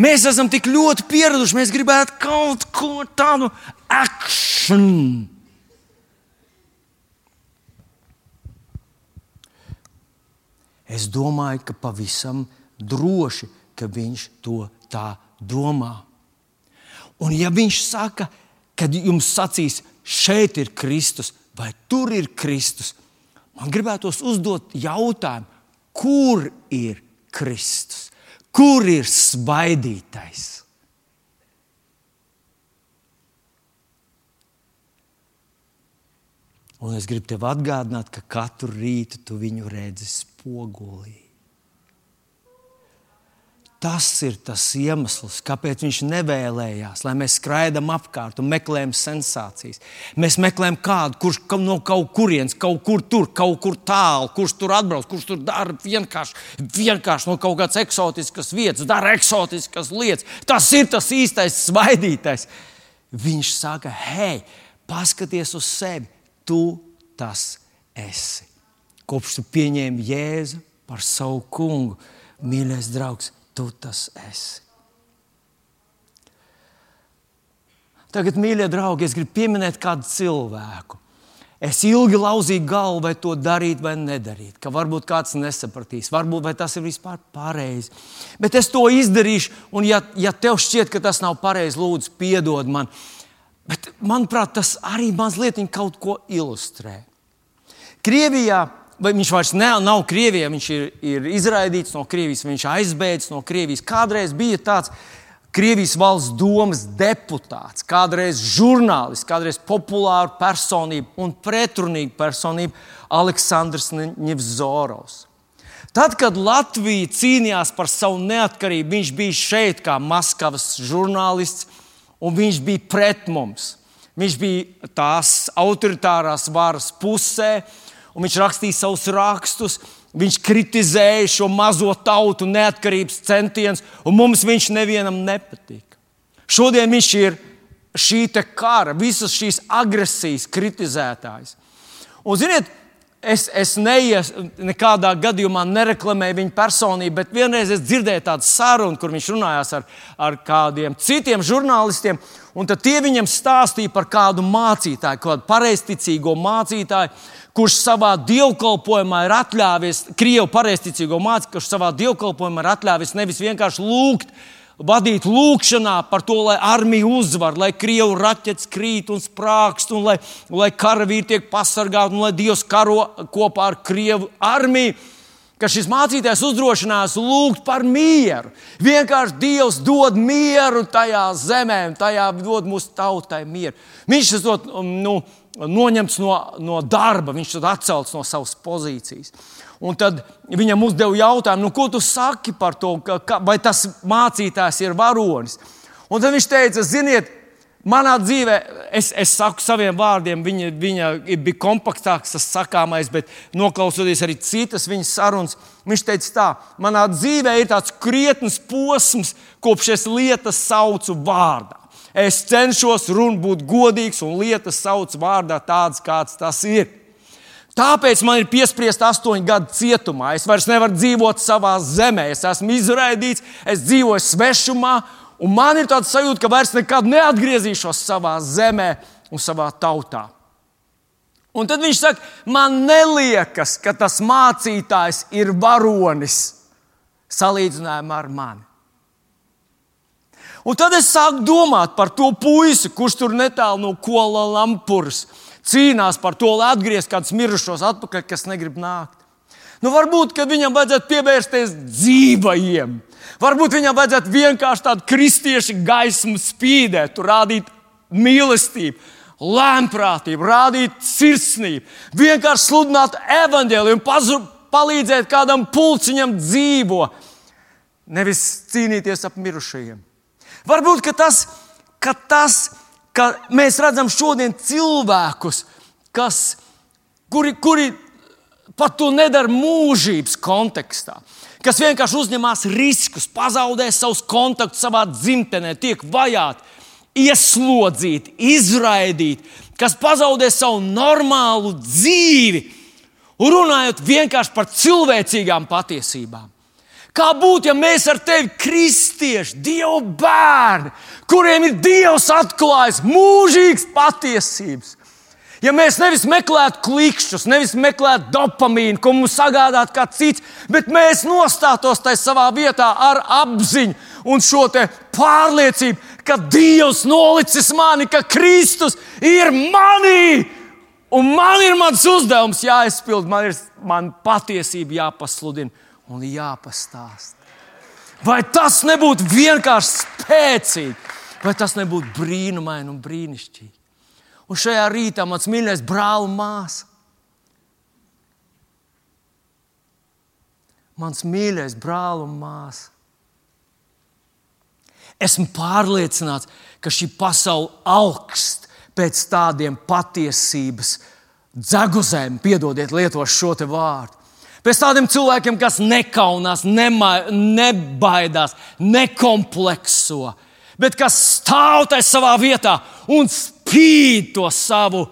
Mēs esam tik ļoti pieraduši, mēs gribētu kaut ko tādu action. Es domāju, ka pavisam droši, ka viņš to tā domā. Un ja viņš saka, kad jums sacīs, šeit ir Kristus vai tur ir Kristus, man gribētos uzdot jautājumu, kur ir Kristus, kur ir svaidītais? Un es gribu tev atgādināt, ka katru rītu tu viņu redzi spogulī. Tas ir tas iemesls, kāpēc viņš nevēlējās, lai mēs skraidām apkārt un meklējam sensācijas. Mēs meklējam kādu, kurš no kaut kurienes, kaut kur tur, kaut kur tālu, kurš tur atbrauc, kurš tur dara vienkārši, vienkārši no kaut kādas eksotiskas vietas, dara eksotiskas lietas. Tas ir tas īstais svaidītais. Viņš saka, hei, paskaties uz sevi! tu tas esi. Kopš tu pieņēmi Jēzu par savu kungu, mīļais draugs, tu tas esi. Tagad, mīļie draugi, es gribu pieminēt kādu cilvēku. Es ilgi lauzīju galvu, vai to darīt vai nedarīt. Ka varbūt kāds nesapratīs, varbūt tas ir vispār pareizi. Bet es to izdarīšu, un ja, ja tev šķiet, ka tas nav pareizi, lūdzu, piedod man. Bet, manuprāt, tas arī mazliet kaut ko ilustrē. Krievijā, viņš vairs ne, nav Krievijā, viņš ir, ir izraidīts no Krievijas, viņš aizbēdzis no Krievijas. Kādreiz bija tāds Krievijas valsts domas deputāts, kādreiz žurnālists, kādreiz populāra personība un pretrunīga personība Aleksandrs Nevzorovs. Tad, kad Latvija cīnījās par savu neatkarību, viņš bija šeit kā Maskavas žurnālists, un viņš bija pret mums. Viņš bija tās autoritārās varas pusē, un viņš rakstīja savus rakstus. Viņš kritizēja šo mazo tautu neatkarības centienus, un mums viņš nevienam nepatīk. Šodien viņš ir šī kara, visas šīs agresijas kritizētājs. Un, ziniet, es, es neies, nekādā gadījumā nereklamēju viņa personību, bet vienreiz es dzirdēju tādu sarunu, kur viņš runājās ar, ar kādiem citiem žurnālistiem. Un tad tie viņam stāstīja par kādu mācītāju, kādu pareizticīgo mācītāju, kurš savā dievkalpojumā ir atļāvies, Krievu pareizticīgo mācību, kurš savā dievkalpojumā ir atļāvies nevis vienkārši lūgt, vadīt lūgšanā par to, lai armija uzvar, lai krievu raķetes krīt un sprākst, un lai, lai karavīri tiek pasargāti, un lai Dievs karo kopā ar krievu armiju. Ka šis mācītājs uzdrošinās lūgt par mieru. Vienkārši Dievs dod mieru tajā zemē, un tajā dod mūsu tautai mieru. Viņš esot, nu, noņemts no, no darba, viņš ir atcelts no savas pozīcijas. Un tad viņam uzdeva jautājumu, nu, ko tu saki par to, ka, vai tas mācītājs ir varonis. Un tad viņš teica, ziniet, manā dzīvē, es, es saku saviem vārdiem, viņa, viņa bija kompaktāks, tas sakāmais, bet noklausoties arī citas viņas sarunas, viņš teica, tā, manā dzīvē ir tāds krietns posms, kopš es lietas saucu vārdā. Es cenšos runāt, būt godīgs un lietas sauc vārdā tāds, kāds tas ir. Tāpēc man ir piespriesta astoņu gadu cietumā. Es vairs nevaru dzīvot savā zemē. Es esmu izraidīts, es dzīvoju svešumā, un man ir tāds sajūta, ka vairs nekad neatgriezīšos savā zemē un savā tautā. Un tad viņš saka, man neliekas, ka tas mācītājs ir varonis salīdzinājumā ar mani. Un tad es sāku domāt par to puisi, kurš tur netālu no Kola Lampuras cīnās par to, lai atgrieztu kādus mirušos atpakaļ, kas negrib nākt. Nu, varbūt viņam vajadzētu pievērsties dzīvajiem. Varbūt viņam vajadzētu vienkārši tādu kristiešu gaismu spīdēt, rādīt mīlestību, lēmprātību, rādīt sirsnību, vienkārši sludināt evaņģēliju un palīdzēt kādam pulciņam dzīvot, nevis cīnīties ap mirušajiem. Varbūt ka tas, ka tas, ka mēs redzam šodien cilvēkus, kas, kuri, kuri pat to nedara mūžības kontekstā, kas vienkārši uzņemas riskus, pazaudē savus kontaktus savā dzimtenē, tiek vajāti, ieslodzīti, izraidīti, kas pazaudē savu normālu dzīvi, runājot vienkārši par cilvēcīgām patiesībām. Kā būtu, ja mēs ar tevi, kristieši, Dieva bērni, kuriem ir Dievs atklājis mūžīgas patiesības, ja mēs nevis meklētu klikšķus, nevis meklētu dopamīnu, ko mums sagādātu kāds cits, bet mēs nostātos tajā savā vietā ar apziņu un šo pārliecību, ka Dievs nolicis mani, ka Kristus ir manī. Un man ir mans uzdevums jāizpild, man ir man patiesība jāpasludina un jāpastāst. Vai tas nebūtu vienkārši spēcīgi, vai tas nebūtu brīnumaini un brīnišķīgi? Un šajā rītā mans mīļais brāl un māsa. Mans mīļais brāl un māsa. Esmu pārliecināts, ka šī pasaule augst pēc tādiem patiesības dzeguzēm, piedodiet, lietot šo vārdu. Pēc tādiem cilvēkiem, kas nekaunās, nema, nebaidās, nekomplekso, bet kas stāv tajā savā vietā un spīd to savu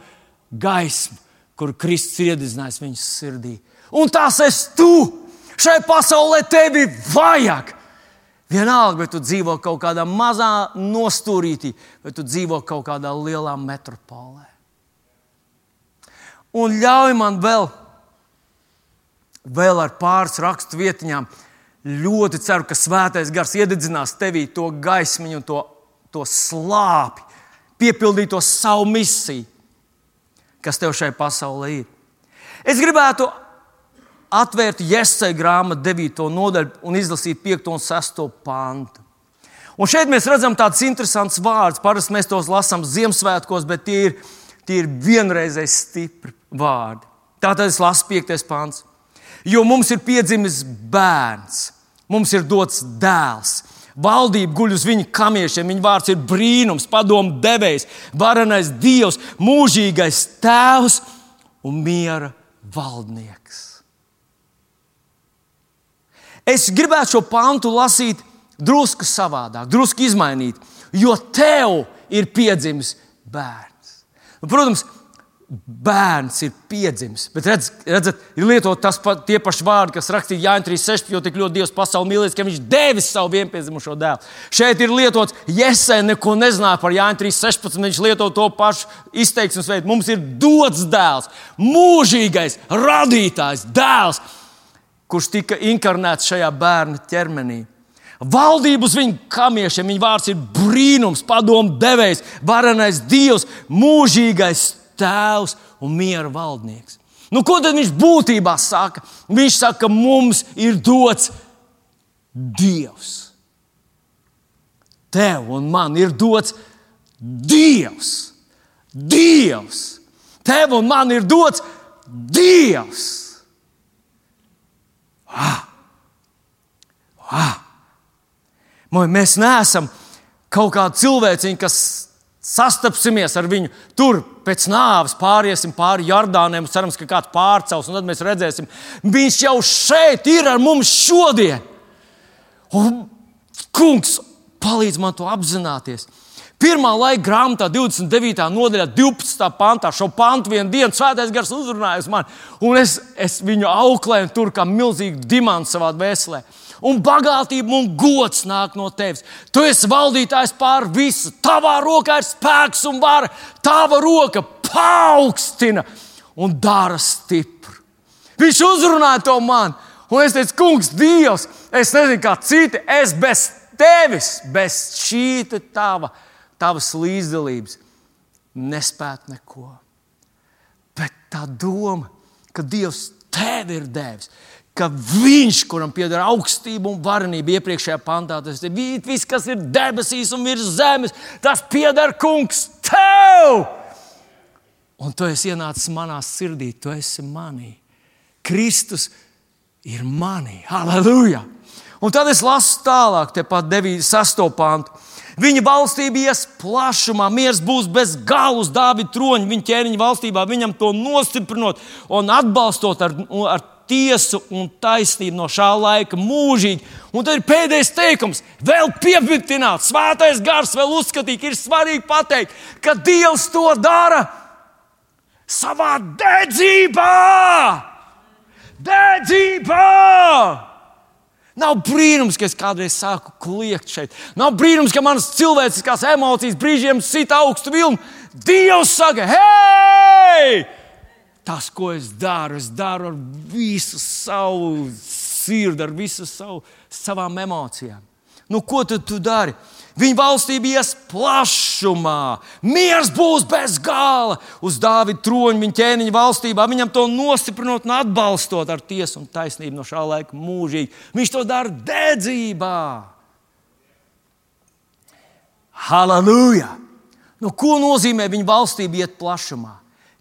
gaismu, kur Kristus ir iededzinājis viņas sirdī. Un tas esi tu! Šai pasaulē tevi vajag! Vienalga, vai tu dzīvo kaut kādā mazā nostūrītī, vai tu dzīvo kaut kādā lielā metropolē. Un ļauj man vēl, vēl ar pāris rakstu vietiņām. Ļoti ceru, ka svētais gars iededzinās tevī to gaismiņu, to, to slāpi, piepildīt to savu misiju, kas tev šai pasaulē ir. Es gribētu atvērt Jēzus grāmatu 9. nodaļu un izlasīt 5. un 6. pantu. Un šeit mēs redzam tādus interesantus vārdus. Parasti mēs tos lasām Ziemassvētkos, bet tie ir, tie ir vienreizēji stipri vārdi. Tātad es lasu 5. pāns. Jo mums ir piedzimis bērns, mums ir dots dēls. Valdība guļ uz viņa kamiešiem, viņa vārds ir brīnums, padomu devējs, varenais dievs, mūžīgais tēvs un miera valdnieks. Es gribētu šo pantu lasīt drusku savādāk, drusku izmainīt, jo tev ir piedzimis bērns. Protams, bērns ir piedzimis, bet redz, redzat, ir lietot pa, tie paši vārdi, kas rakstīti Jānis 3.6, jo tik ļoti Dievs pasauli mīlēs, ka viņš devis savu vienpiedzimušo dēlu. Šeit ir lietots, Jēzus neko nezināja par Jānis 3.16, viņš lieto to pašu izteiksmes veidu. Mums ir dots dēls, mūžīgais radītājs, dēls kurš tika inkarnēts šajā bērna ķermenī. Valdību uz viņu kamiešiem, viņa vārds ir brīnums, padomu devējs, varenais dievs, mūžīgais tēvs un miera valdnieks. Nu, ko tad viņš būtībā saka? Viņš saka, ka mums ir dots dievs. Tev un man ir dots dievs. Dievs! Tev un man ir dots dievs! Ah! Ah! Mēs neesam kaut kādi cilvēciņi, kas sastapsimies ar viņu tur pēc nāves, pāriesim pāri Jordāniem, cerams, ka kāds pārcels, un tad mēs redzēsim, viņš jau šeit ir ar mums šodien. Un kungs palīdz man to apzināties. Pirmā laika grāmatā, 29. nodaļā, 12. pantā, šo pantu vienu dienu svētais gars uzrunāja uz mani, un es, es viņu auklēju tur kā milzīgu dimantu savā dvēselē. Un bagātība un gods nāk no tevis. Tu esi valdītājs pār visu. Tavā rokā ir spēks un vara. Tava roka paaugstina un dara stipru. Viņš uzrunāja to man, un es teicu, Kungs, Dievs, es nezinu, kā citi, es bez tevis, bez šī tava tavas līdzdalības nespētu neko. Bet tā doma, ka Dievs tev ir devis, ka Viņš, kuram pieder augstība un varenība, iepriekšējā pantā, tas ir viss, kas ir debesīs un virs zemes, tas pieder kungs tev! Un tu esi ienācis manā sirdī, tu esi manī. Kristus ir manī. Halleluja! Un tad es lasu tālāk, tepat 9, 8 pantu. Viņa valstība ies plašumā, miers būs bez galus, Dāvida troņa, viņa ķēniņa valstībā, viņam to nostiprinot un atbalstot ar, ar tiesu un taisnību no šā laika mūžīgi. Un tad ir pēdējais teikums, vēl piebitināt, svētais gars, vēl uzskatīt, ir svarīgi pateikt, ka Dievs to dara savā dedzībā! Dedzībā! Nav brīnums, ka es kādreiz sāku kliegt šeit. Nav brīnums, ka manas cilvēciskās emocijas brīžiem sit augstu vilnu. Dievs saka, hei! Tas, ko es daru, es daru ar visu savu sirdi, ar visu savu, savām emocijām. Nu, ko tad tu dari? Viņa valstība ies plašumā, miers būs bez gala uz Dāvida troņa, viņa ķēniņa valstībā. Viņam to nostiprinot un atbalstot ar tiesu un taisnību no šā laika mūžīgi. Viņš to dara dedzībā. Halleluja! Nu, ko nozīmē viņa valstība iet plašumā?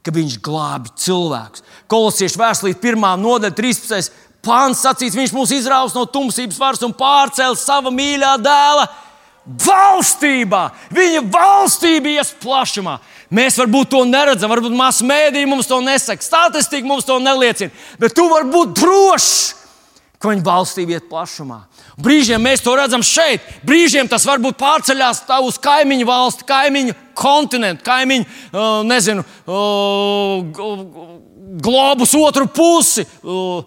Ka viņš glābi cilvēkus. Kolosiešu vēstulīt, 1. nodaļa, 13. pāns sacīts, viņš mūs izraus no tumsības varas un pārcēla sava mīļā dēla valstībā. Viņa valstība ies plašumā. Mēs varbūt to neredzam, varbūt masu mēdīji mums to nesaka, statistika mums to neliecina, bet tu vari būt drošs, ka viņa valstība iet plašumā. Brīžiem mēs to redzam šeit, brīžiem tas varbūt pārceļās uz kaimiņu valsti, kaimiņu kontinentu, kaimiņu, uh, nezinu, uh, globus otru pusi. Uh,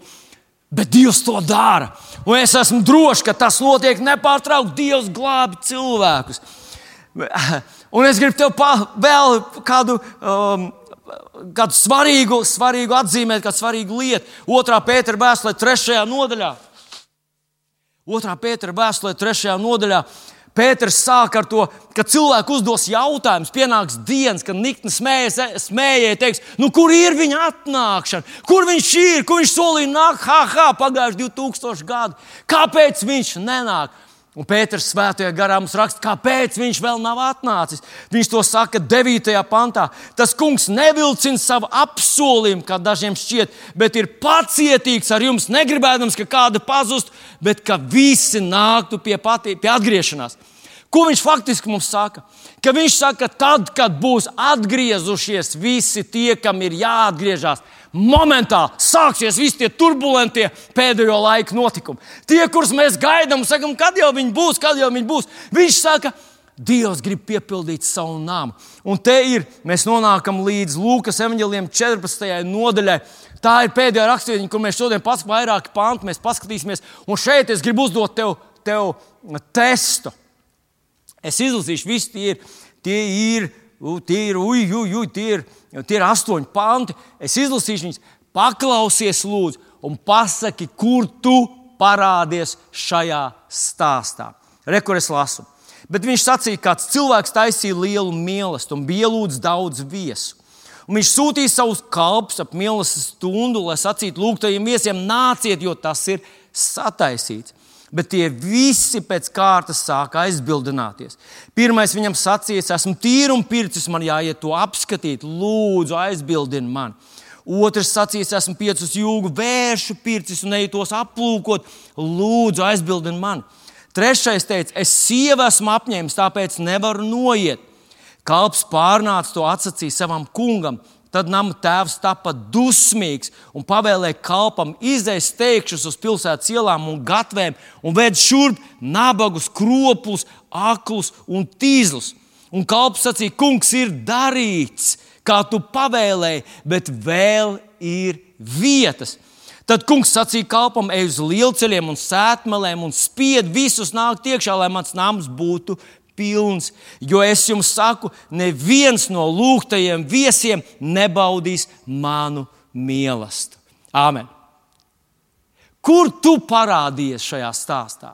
Bet Dievs to dara. Un es esmu drošs, ka tas notiek nepārtraukti. Dievs glābi cilvēkus. Un es gribu tev vēl kādu, um, kādu svarīgu, svarīgu atzīmēt, kādu svarīgu lietu. Otrā pētera vēstulē, trešajā nodaļā. Otrā pētera vēstulē, trešajā nodaļā. Pēters sāk ar to, ka cilvēki uzdos jautājumus. Pienāks dienas, kad nikni smējēji, teiks, nu, kur ir viņa atnākšana, kur viņš ir, kur viņš solīja nākt, ha, ha, pagājuši 2000 gadi. Kāpēc viņš nenāk? Un Pēters svētajā garā mums raksta, kāpēc viņš vēl nav atnācis. Viņš to saka 9. pantā. Tas kungs nevilcina savu apsolījumu, kā dažiem šķiet, bet ir pacietīgs ar jums, negribēdams, ka kāda pazust, bet ka visi nāktu pie, patī, pie atgriešanās. Ko viņš faktiski mums saka? Ka viņš saka, ka tad, kad būs atgriezušies visi tie, kam ir jāatgriežas, momentāli sāksies visi tie turbulentie pēdējo laiku notikumi. Tie, kurus mēs gaidām, sakām, kad jau viņi būs, kad jau viņi būs. Viņš saka, Dievs grib piepildīt savu nāmu. Un te ir, mēs nonākam līdz Lūkas evanģēliem 14. nodaļai. Tā ir pēdējā raksturvieta, kur mēs šodien paskatīsimies vairāk pantu, mēs paskatīsimies. Un šeit es gribu uzdot tev, tev testu. Es izlasīšu, visi tie ir, tie ir, tie ir, uj, uj, uj, tie ir tie ir astoņi panti. Es izlasīšu viņus, paklausies, lūdzu, un pasaki, kur tu parādies šajā stāstā. Rekur es lasu. Bet viņš sacīja, ka cilvēks taisīja lielu mīlestību un bija lūdzu daudz viesu. Un viņš sūtīja savus kalpus ap mīlestības stundu, lai sacītu lūgtajiem viesiem, nāciet, jo tas ir sataisīts bet tie visi pēc kārtas sāka aizbildināties. Pirmais viņam sacīja, es esmu tīrs un pircis, man jāiet to apskatīt, lūdzu, aizbildini mani. Otrs sacīs, esmu piecus jūgu vēršu pircis un eju tos aplūkot, lūdzu, aizbildini mani. Trešais teica, es sievu esmu apņēmis, tāpēc nevaru noiet. Kalps pārnāca to atsacīja savam kungam. Tad nama tēvs tapa dusmīgs un pavēlēja kalpam izdeist steigšus uz pilsētas ielām un gatvēm un vēd šurp nabagus, kropus, aklus un tīzlus. Un kalps sacīja, kungs ir darīts, kā tu pavēlēji, bet vēl ir vietas. Tad kungs sacīja kalpam, ej uz lielceļiem un sētmelēm un spied visus nākt iekšā, lai mans nams būtu pilns, jo es jums saku, neviens no lūgtajiem viesiem nebaudīs manu mīlestību. Āmen! Kur tu parādījies šajā stāstā?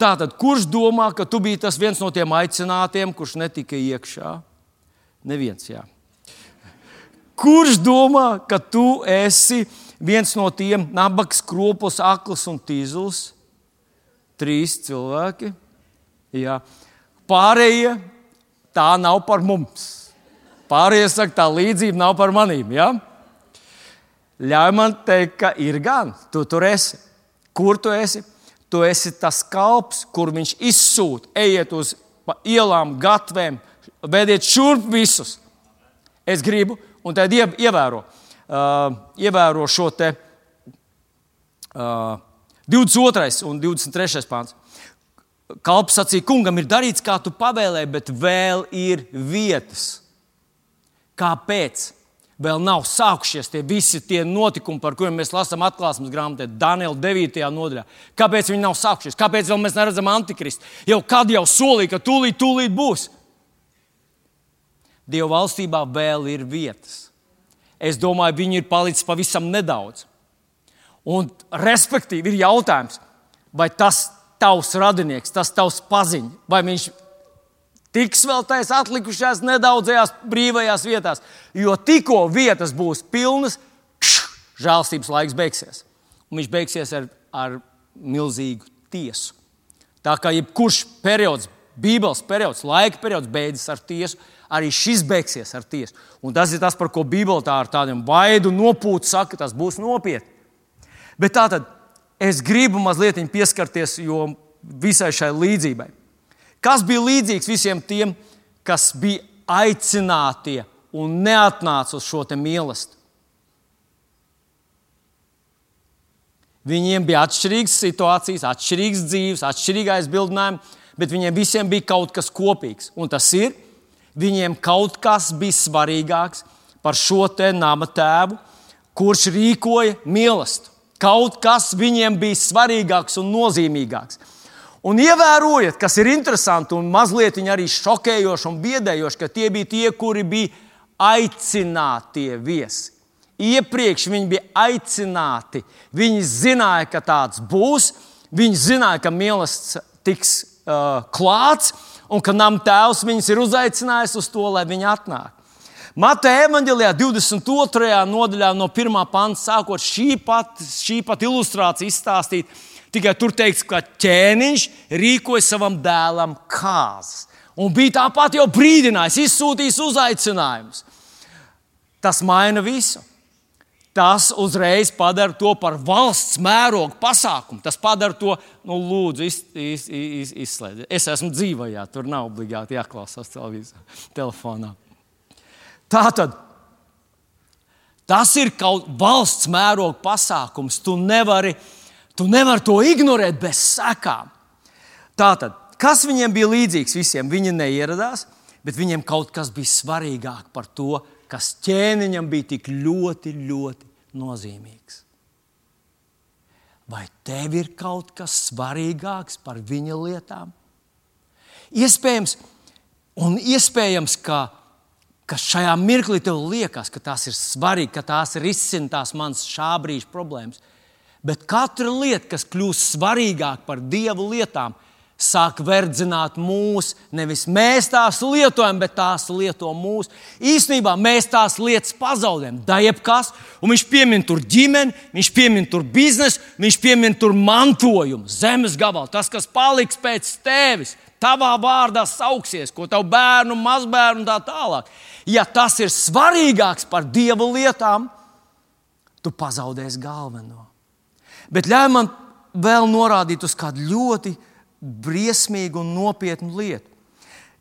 Tātad, kurš domā, ka tu biji tas viens no tiem aicinātiem, kurš netika iekšā? Neviens, jā. Kurš domā, ka tu esi viens no tiem nabaks, kropos, akls un tīzls? Trīs cilvēki. Jā. Pārējie tā nav par mums. Pārējie saka, tā līdzība nav par manīm. Ja? Ļauj man teikt, ka ir gan. Tu tur esi. Kur tu esi? Tu esi tas kalps, kur viņš izsūta. Ejiet uz ielām, gatvēm, vediet šurp visus. Es gribu, un tad ievēro, uh, ievēro šo te. Uh, 22. un 23. pāns. Kalps sacīja, kungam ir darīts, kā tu pavēlēji, bet vēl ir vietas. Kāpēc? Vēl nav sākušies tie visi tie notikumi, par kuriem mēs lasām atklāsmes grāmatā, Daniela 9. nodaļā. Kāpēc viņi nav sākušies? Kāpēc vēl mēs neredzam antikristu? Jau kad jau solīja, ka tūlīt, tūlīt būs. Dieva valstībā vēl ir vietas. Es domāju, viņi ir palicis pavisam nedaudz. Un, respektīvi, ir jautājums, vai tas tavs radinieks, tas tavs paziņš, vai viņš tiks vēl tajās atlikušajās nedaudzajās brīvajās vietās. Jo tikko vietas būs pilnas, žēlstības laiks beigsies. Un viņš beigsies ar, ar milzīgu tiesu. Tā kā jebkurš periods, Bībeles periods, laika periods beidzas ar tiesu, arī šis beigsies ar tiesu. Un tas ir tas, par ko Bībele tā ar tādiem baidu nopūtu saka, tas būs nopietni. Bet tā tad es gribu mazliet pieskarties visai šai līdzībai. Kas bija līdzīgs visiem tiem, kas bija aicinātie un neatnāca uz šo mīlestību? Viņiem bija atšķirīgas situācijas, atšķirīgas dzīves, atšķirīgi aizbildinājumi, bet viņiem visiem bija kaut kas kopīgs. Un tas ir, viņiem kaut kas bija svarīgāks par šo te nama tēvu, kurš rīkoja mīlestību. Kaut kas viņiem bija svarīgāks un nozīmīgāks. Un ievērojiet, kas ir interesanti un mazliet arī šokējoši un biedējoši, ka tie bija tie, kuri bija aicinātie viesi. Iepriekš viņi bija aicināti. Viņi zināja, ka tāds būs. Viņi zināja, ka mīlestības tiks uh, klāts un ka nam tēvs viņus ir uzaicinājis uz to, lai viņi atnāk. Mateja evanģēlijā 22. nodaļā no 1. panta sākot šī pat, šī pat ilustrācija izstāstīt. Tikai tur teikts, ka ķēniņš rīkoja savam dēlam kāzas. Un bija tāpat jau brīdinājis, izsūtījis uzaicinājumus. Tas maina visu. Tas uzreiz padara to par valsts mēroga pasākumu. Tas padara to, nu, lūdzu, iz, iz, iz, izslēdziet. Es esmu dzīvajā, tur nav obligāti jāklausās telefonā. Tā tad tas ir kaut valsts mēroga pasākums. Tu nevari, tu nevari to ignorēt bez sekām. Tātad, kas viņiem bija līdzīgs visiem? Viņi neieradās, bet viņiem kaut kas bija svarīgāk par to, kas ķēniņam bija tik ļoti, ļoti nozīmīgs. Vai tev ir kaut kas svarīgāks par viņa lietām? Iespējams, un iespējams, ka ka šajā mirklī tev liekas, ka tās ir svarīgi, ka tās risina tās manas šā brīža problēmas. Bet katra lieta, kas kļūst svarīgāka par dievu lietām, sāk verdzināt mūs. Nevis mēs tās lietojam, bet tās lieto mūs. Īsnībā mēs tās lietas pazaudējam. Da jebkas, un viņš piemin tur ģimeni, viņš piemin tur biznesu, viņš piemin tur mantojumu, zemes gabalu, tas, kas paliks pēc tevis. Tavā vārdā sauksies, ko tavu bērnu, mazbērnu un tā tālāk ja tas ir svarīgāks par dievu lietām, tu pazaudēsi galveno. Bet ļauj man vēl norādīt uz kādu ļoti briesmīgu un nopietnu lietu.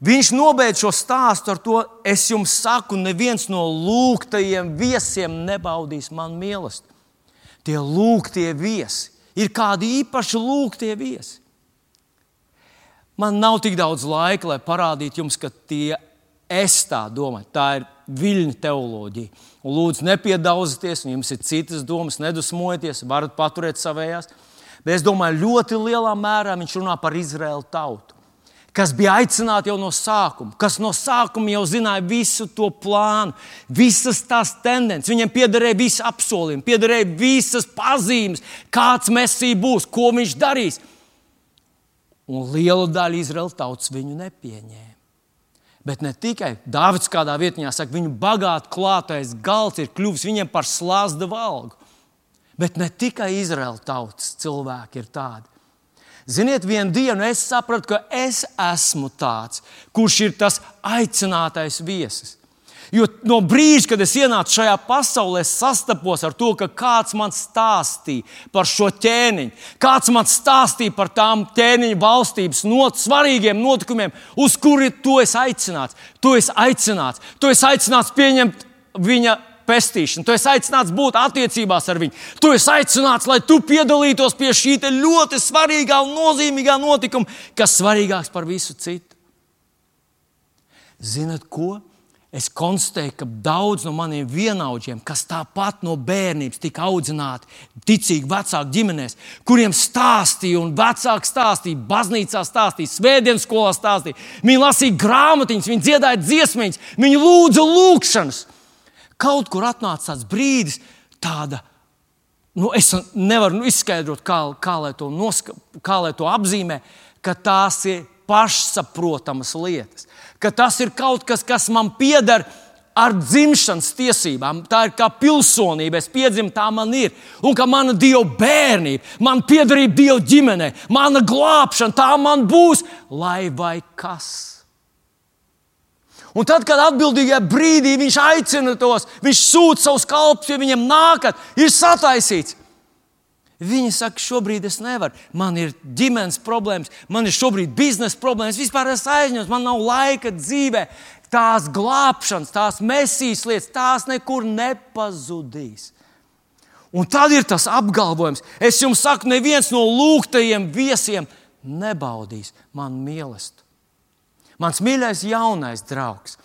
Viņš nobeidz šo stāstu ar to, es jums saku, neviens no lūgtajiem viesiem nebaudīs man mīlestību. Tie lūgtie viesi ir kādi īpaši lūgtie viesi. Man nav tik daudz laika, lai parādītu jums, ka tie Es tā domāju, tā ir viļņu teoloģija. Un lūdzu, nepiedaudzieties, jums ir citas domas, nedusmojieties, varat paturēt savējās. Bet es domāju, ļoti lielā mērā viņš runā par Izraēlu tautu, kas bija aicināti jau no sākuma, kas no sākuma jau zināja visu to plānu, visas tās tendences. Viņiem piederēja visi apsolījumi, piederēja visas pazīmes, kāds mesija būs, ko viņš darīs. Un liela daļa Izraēlas tautas viņu nepieņēma. Bet ne tikai Dārvids kādā vietā saka, viņu bagāti klātais galds ir kļuvis viņiem par slāzda valgu. Bet ne tikai Izraēla tautas cilvēki ir tādi. Ziniet, vienu dienu es sapratu, ka es esmu tāds, kurš ir tas aicinātais viesis. Jo no brīža, kad es ienācu šajā pasaulē, es sastapos ar to, ka kāds man stāstīja par šo ķēniņu, kāds man stāstīja par tām ķēniņa valstības not, svarīgiem notikumiem, uz kuriem tu esi aicināts. Tu esi aicināts, tu esi aicināts pieņemt viņa pestīšanu, tu esi aicināts būt attiecībās ar viņu. Tu esi aicināts, lai tu piedalītos pie šī ļoti svarīgā un nozīmīgā notikuma, kas svarīgāks par visu citu. Zinat ko? Es konstatēju, ka daudz no maniem vienaudžiem, kas tāpat no bērnības tika audzināti, ticīgi vecāku ģimenēs, kuriem stāstīja, un vecāki stāstīja, baznīcā stāstīja, svētdienas skolā stāstīja, viņi lasīja grāmatiņas, viņi dziedāja dziesmiņas, viņi lūdza lūgšanas. Kaut kur atnāca tāds brīdis, tāda. Nu, es nevaru nu, izskaidrot, kā, kā, lai noska, kā lai to apzīmē, ka tās ir pašsaprotamas lietas ka tas ir kaut kas, kas man pieder ar dzimšanas tiesībām. Tā ir kā pilsonība, es piedzimu, tā man ir. Un ka mana dieva bērnība, man piederība dieva ģimenei, mana glābšana, tā man būs, lai vai kas. Un tad, kad atbildīgajā brīdī viņš aicina tos, viņš sūta savus kalpus pie viņiem nākat, ir sataisīts. Viņi saka, šobrīd es nevaru. Man ir ģimenes problēmas, man ir šobrīd biznesa problēmas, vispār es aizņemos, man nav laika dzīvē. Tās glābšanas, tās mesijas lietas, tās nekur nepazudīs. Un tad ir tas apgalvojums, es jums saku, neviens no lūgtajiem viesiem nebaudīs man mīlestību. Mans mīļais jaunais draugs,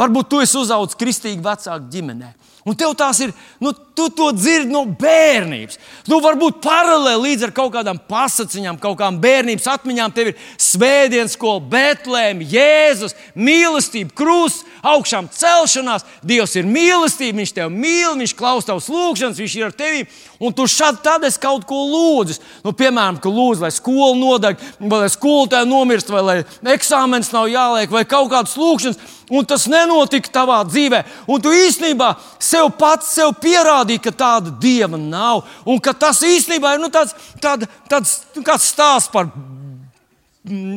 Varbūt tu esi uzaugusi kristīgi vecāku ģimenē. Un tev tās ir, nu, tu to dzirdi no bērnības. Tu vari būt paralēli līdz ar kaut kādām pasakiņām, kaut kādām bērnības atmiņām. Tev ir svētdienas skola, Betlēma, Jēzus, mīlestība, krusts, augšām celšanās. Dievs ir mīlestība, Viņš tev mīl, Viņš klausa tavas lūgšanas, Viņš ir ar tevi. Un tu šādi tad esi kaut ko lūdzis. Nu, piemēram, ka lūdzu, lai skola nodeg, vai lai skolotāja nomirst, vai lai eksāmenis nav jāliek, vai kaut kādas lūgšanas un tas nenotika tavā dzīvē. Un tu īstenībā sev pats sev pierādīji, ka tāda dieva nav. Un ka tas īstenībā ir nu, tāds, tād, tāds nu, stāsts par,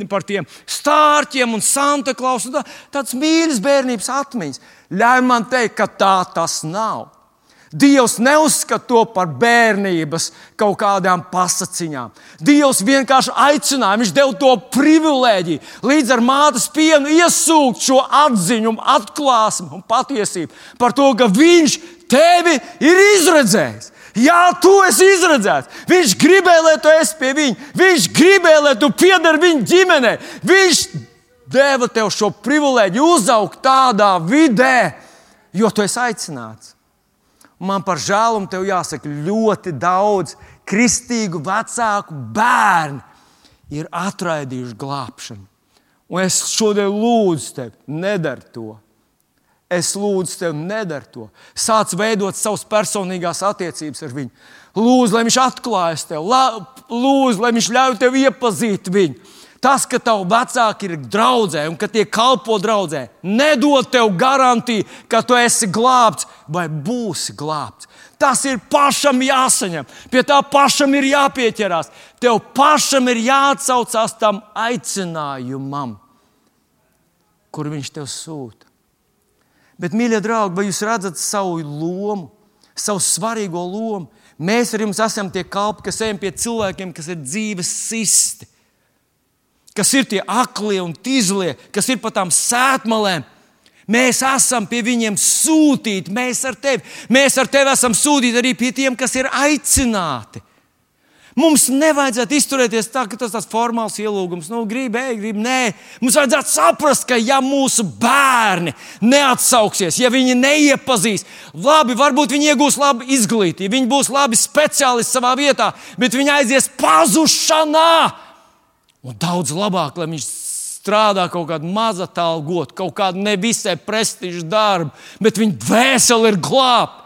par tiem stārķiem un Santa Klausu. Tā, tāds mīļš bērnības atmiņas. Ļauj man teikt, ka tā tas nav. Dievs neuzskata to par bērnības kaut kādām pasakiņām. Dievs vienkārši aicināja, Viņš deva to privilēģiju līdz ar mātes pienu iesūkt šo atziņu, atklāsmu un patiesību par to, ka Viņš tevi ir izredzējis. Jā, tu esi izredzēts. Viņš gribēja, lai tu esi pie viņa. Viņš gribēja, lai tu piedari viņa ģimenei. Viņš deva tev šo privilēģiju uzaugt tādā vidē, jo tu esi aicināts. Man par žēlumu tev jāsaka, ļoti daudz kristīgu vecāku bērnu ir atraidījuši glābšanu. Un es šodien lūdzu tevi, nedari to. Es lūdzu tevi, nedari to. Sāc veidot savas personīgās attiecības ar viņu. Lūdzu, lai viņš atklājas tev, lūdzu, lai viņš ļauj tev iepazīt viņu. Tas, ka tavi vecāki ir draudzē un ka tie kalpo draudzē, nedod tev garantiju, ka tu esi glābts vai būsi glābts. Tas ir pašam jāsaņem, pie tā pašam ir jāpieķerās. Tev pašam ir jāatsaucās tam aicinājumam, kur viņš tev sūta. Bet, mīļie draugi, vai jūs redzat savu lomu, savu svarīgo lomu? Mēs ar jums esam tie kalpi, kas ejam pie cilvēkiem, kas ir dzīves sisti kas ir tie aklie un tīzlie, kas ir pa tām sētmalēm. Mēs esam pie viņiem sūtīti, mēs ar tevi. Mēs ar tevi esam sūtīti arī pie tiem, kas ir aicināti. Mums nevajadzētu izturēties tā, ka tas ir tāds formāls ielūgums. Nu, gribi, ej, gribi, nē. Mums vajadzētu saprast, ka ja mūsu bērni neatsauksies, ja viņi neiepazīs, labi, varbūt viņi iegūs labu izglītību, viņi būs labi speciālisti savā vietā, bet viņi aizies pazušanā. Un daudz labāk, lai viņš strādā kaut kādu mazu algotu, kaut kādu nevisai prestižu darbu, bet viņa dvēsele ir glābta.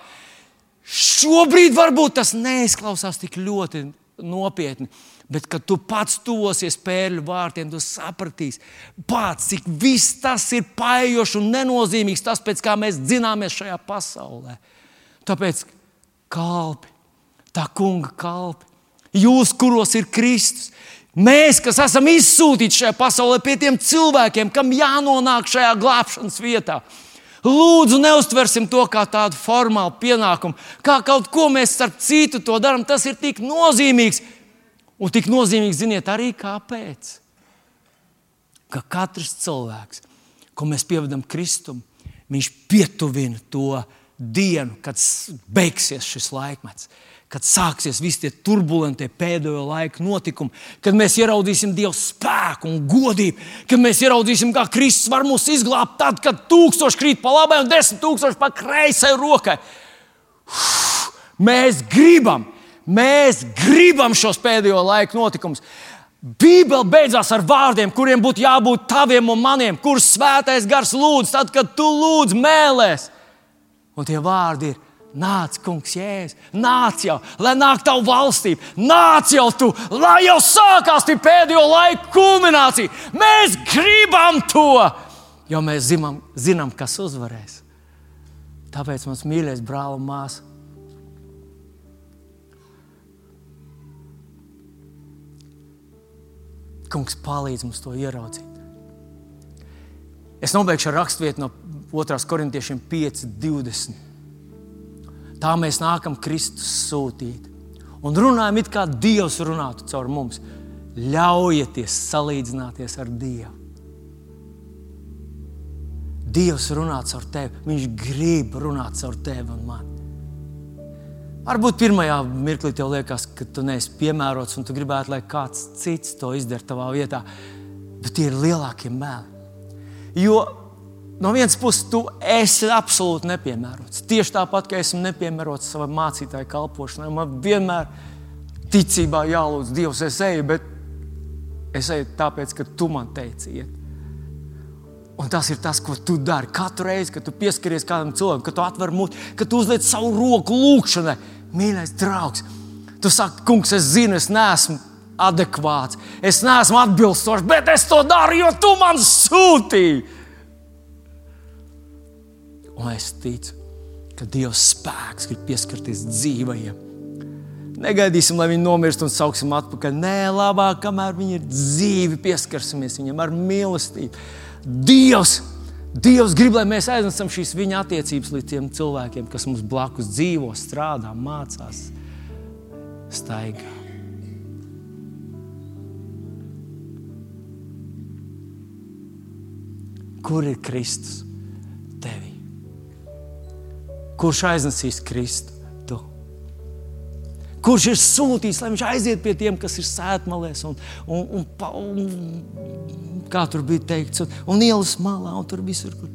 Šobrīd varbūt tas neizklausās tik ļoti nopietni. Bet, kad tu pats tuvosies pērļu vārtiem, tu sapratīsi, pats, cik viss tas ir paiejoši un nenozīmīgs, tas, pēc kā mēs dzināmies šajā pasaulē. Tāpēc kalpi, tā kunga kalpi, jūs, kuros ir Kristus, Mēs, kas esam izsūtīti šajā pasaulē, pie tiem cilvēkiem, kam jānonāk šajā glābšanas vietā. Lūdzu, neustversim to kā tādu formālu pienākumu, kā kaut ko mēs starp citu to darām. Tas ir tik nozīmīgs. Un tik nozīmīgs, ziniet, arī kāpēc. Ka katrs cilvēks, ko mēs pievedam Kristum, viņš pietuvina to dienu, kad beigsies šis laikmets kad sāksies visi tie turbulentie pēdējo laiku notikumi, kad mēs ieraudzīsim Dieva spēku un godību, kad mēs ieraudzīsim, kā Kristus var mūs izglābt, tad, kad tūkstoši krīt pa labai un desmit tūkstoši pa kreisai rokai. Uf, mēs gribam, mēs gribam šos pēdējo laiku notikumus. Bībele beidzās ar vārdiem, kuriem būtu jābūt taviem un maniem, kurus svētais gars lūdz, tad, kad tu lūdz mēlēs. Un tie vārdi ir Nāc, kungs, jēzus, nāc jau, lai nāk tavu valstību, nāc jau tu, lai jau sākās tie pēdējo laiku kulminācija. Mēs gribam to, jo mēs zinām, zinām kas uzvarēs. Tāpēc mums mīļais brāl un māsa. Kungs palīdz mums to ieraudzīt. Es nobeigšu ar raksturvietu no 2. korintiešiem 5, 20. Tā mēs nākam Kristus sūtīt. Un runājam, it kā Dievs runātu caur mums. Ļaujieties salīdzināties ar Dievu. Dievs runā caur tevi. Viņš grib runāt caur tevi un mani. Varbūt pirmajā mirklī tev liekas, ka tu neesi piemērots un tu gribētu, lai kāds cits to izdara tavā vietā. Bet tie ir lielākie meli. Jo no vienas puses, tu esi absolūti nepiemērots. Tieši tāpat, kā esmu nepiemērots savai mācītāju kalpošanai, man vienmēr ticībā jālūdz Dievs, es eju, bet es eju tāpēc, ka tu man teici, iet. Un tas ir tas, ko tu dari. Katru reizi, kad tu pieskaries kādam cilvēkam, kad tu atver muti, kad tu uzliec savu roku lūgšanai, mīļais draugs. Tu saki, kungs, es zinu, es neesmu adekvāts, es neesmu atbilstošs, bet es to daru, jo tu man sūtīji. Un es ticu, ka Dieva spēks grib pieskarties dzīvajiem. Negaidīsim, lai viņi nomirst un sauksim atpakaļ. Nē, labāk, kamēr viņi ir dzīvi, pieskarsimies viņiem ar mīlestību. Dievs, Dievs grib, lai mēs aiznesam šīs viņa attiecības līdz tiem cilvēkiem, kas mums blakus dzīvo, strādā, mācās, staigā. Kur ir Kristus tevī? Kurš aiznesīs Kristu? Tu? Kurš ir sūtījis, lai viņš aiziet pie tiem, kas ir sētmalēs un, un, un, un kā tur bija teikts, un, un ielas malā, un tur visur, kur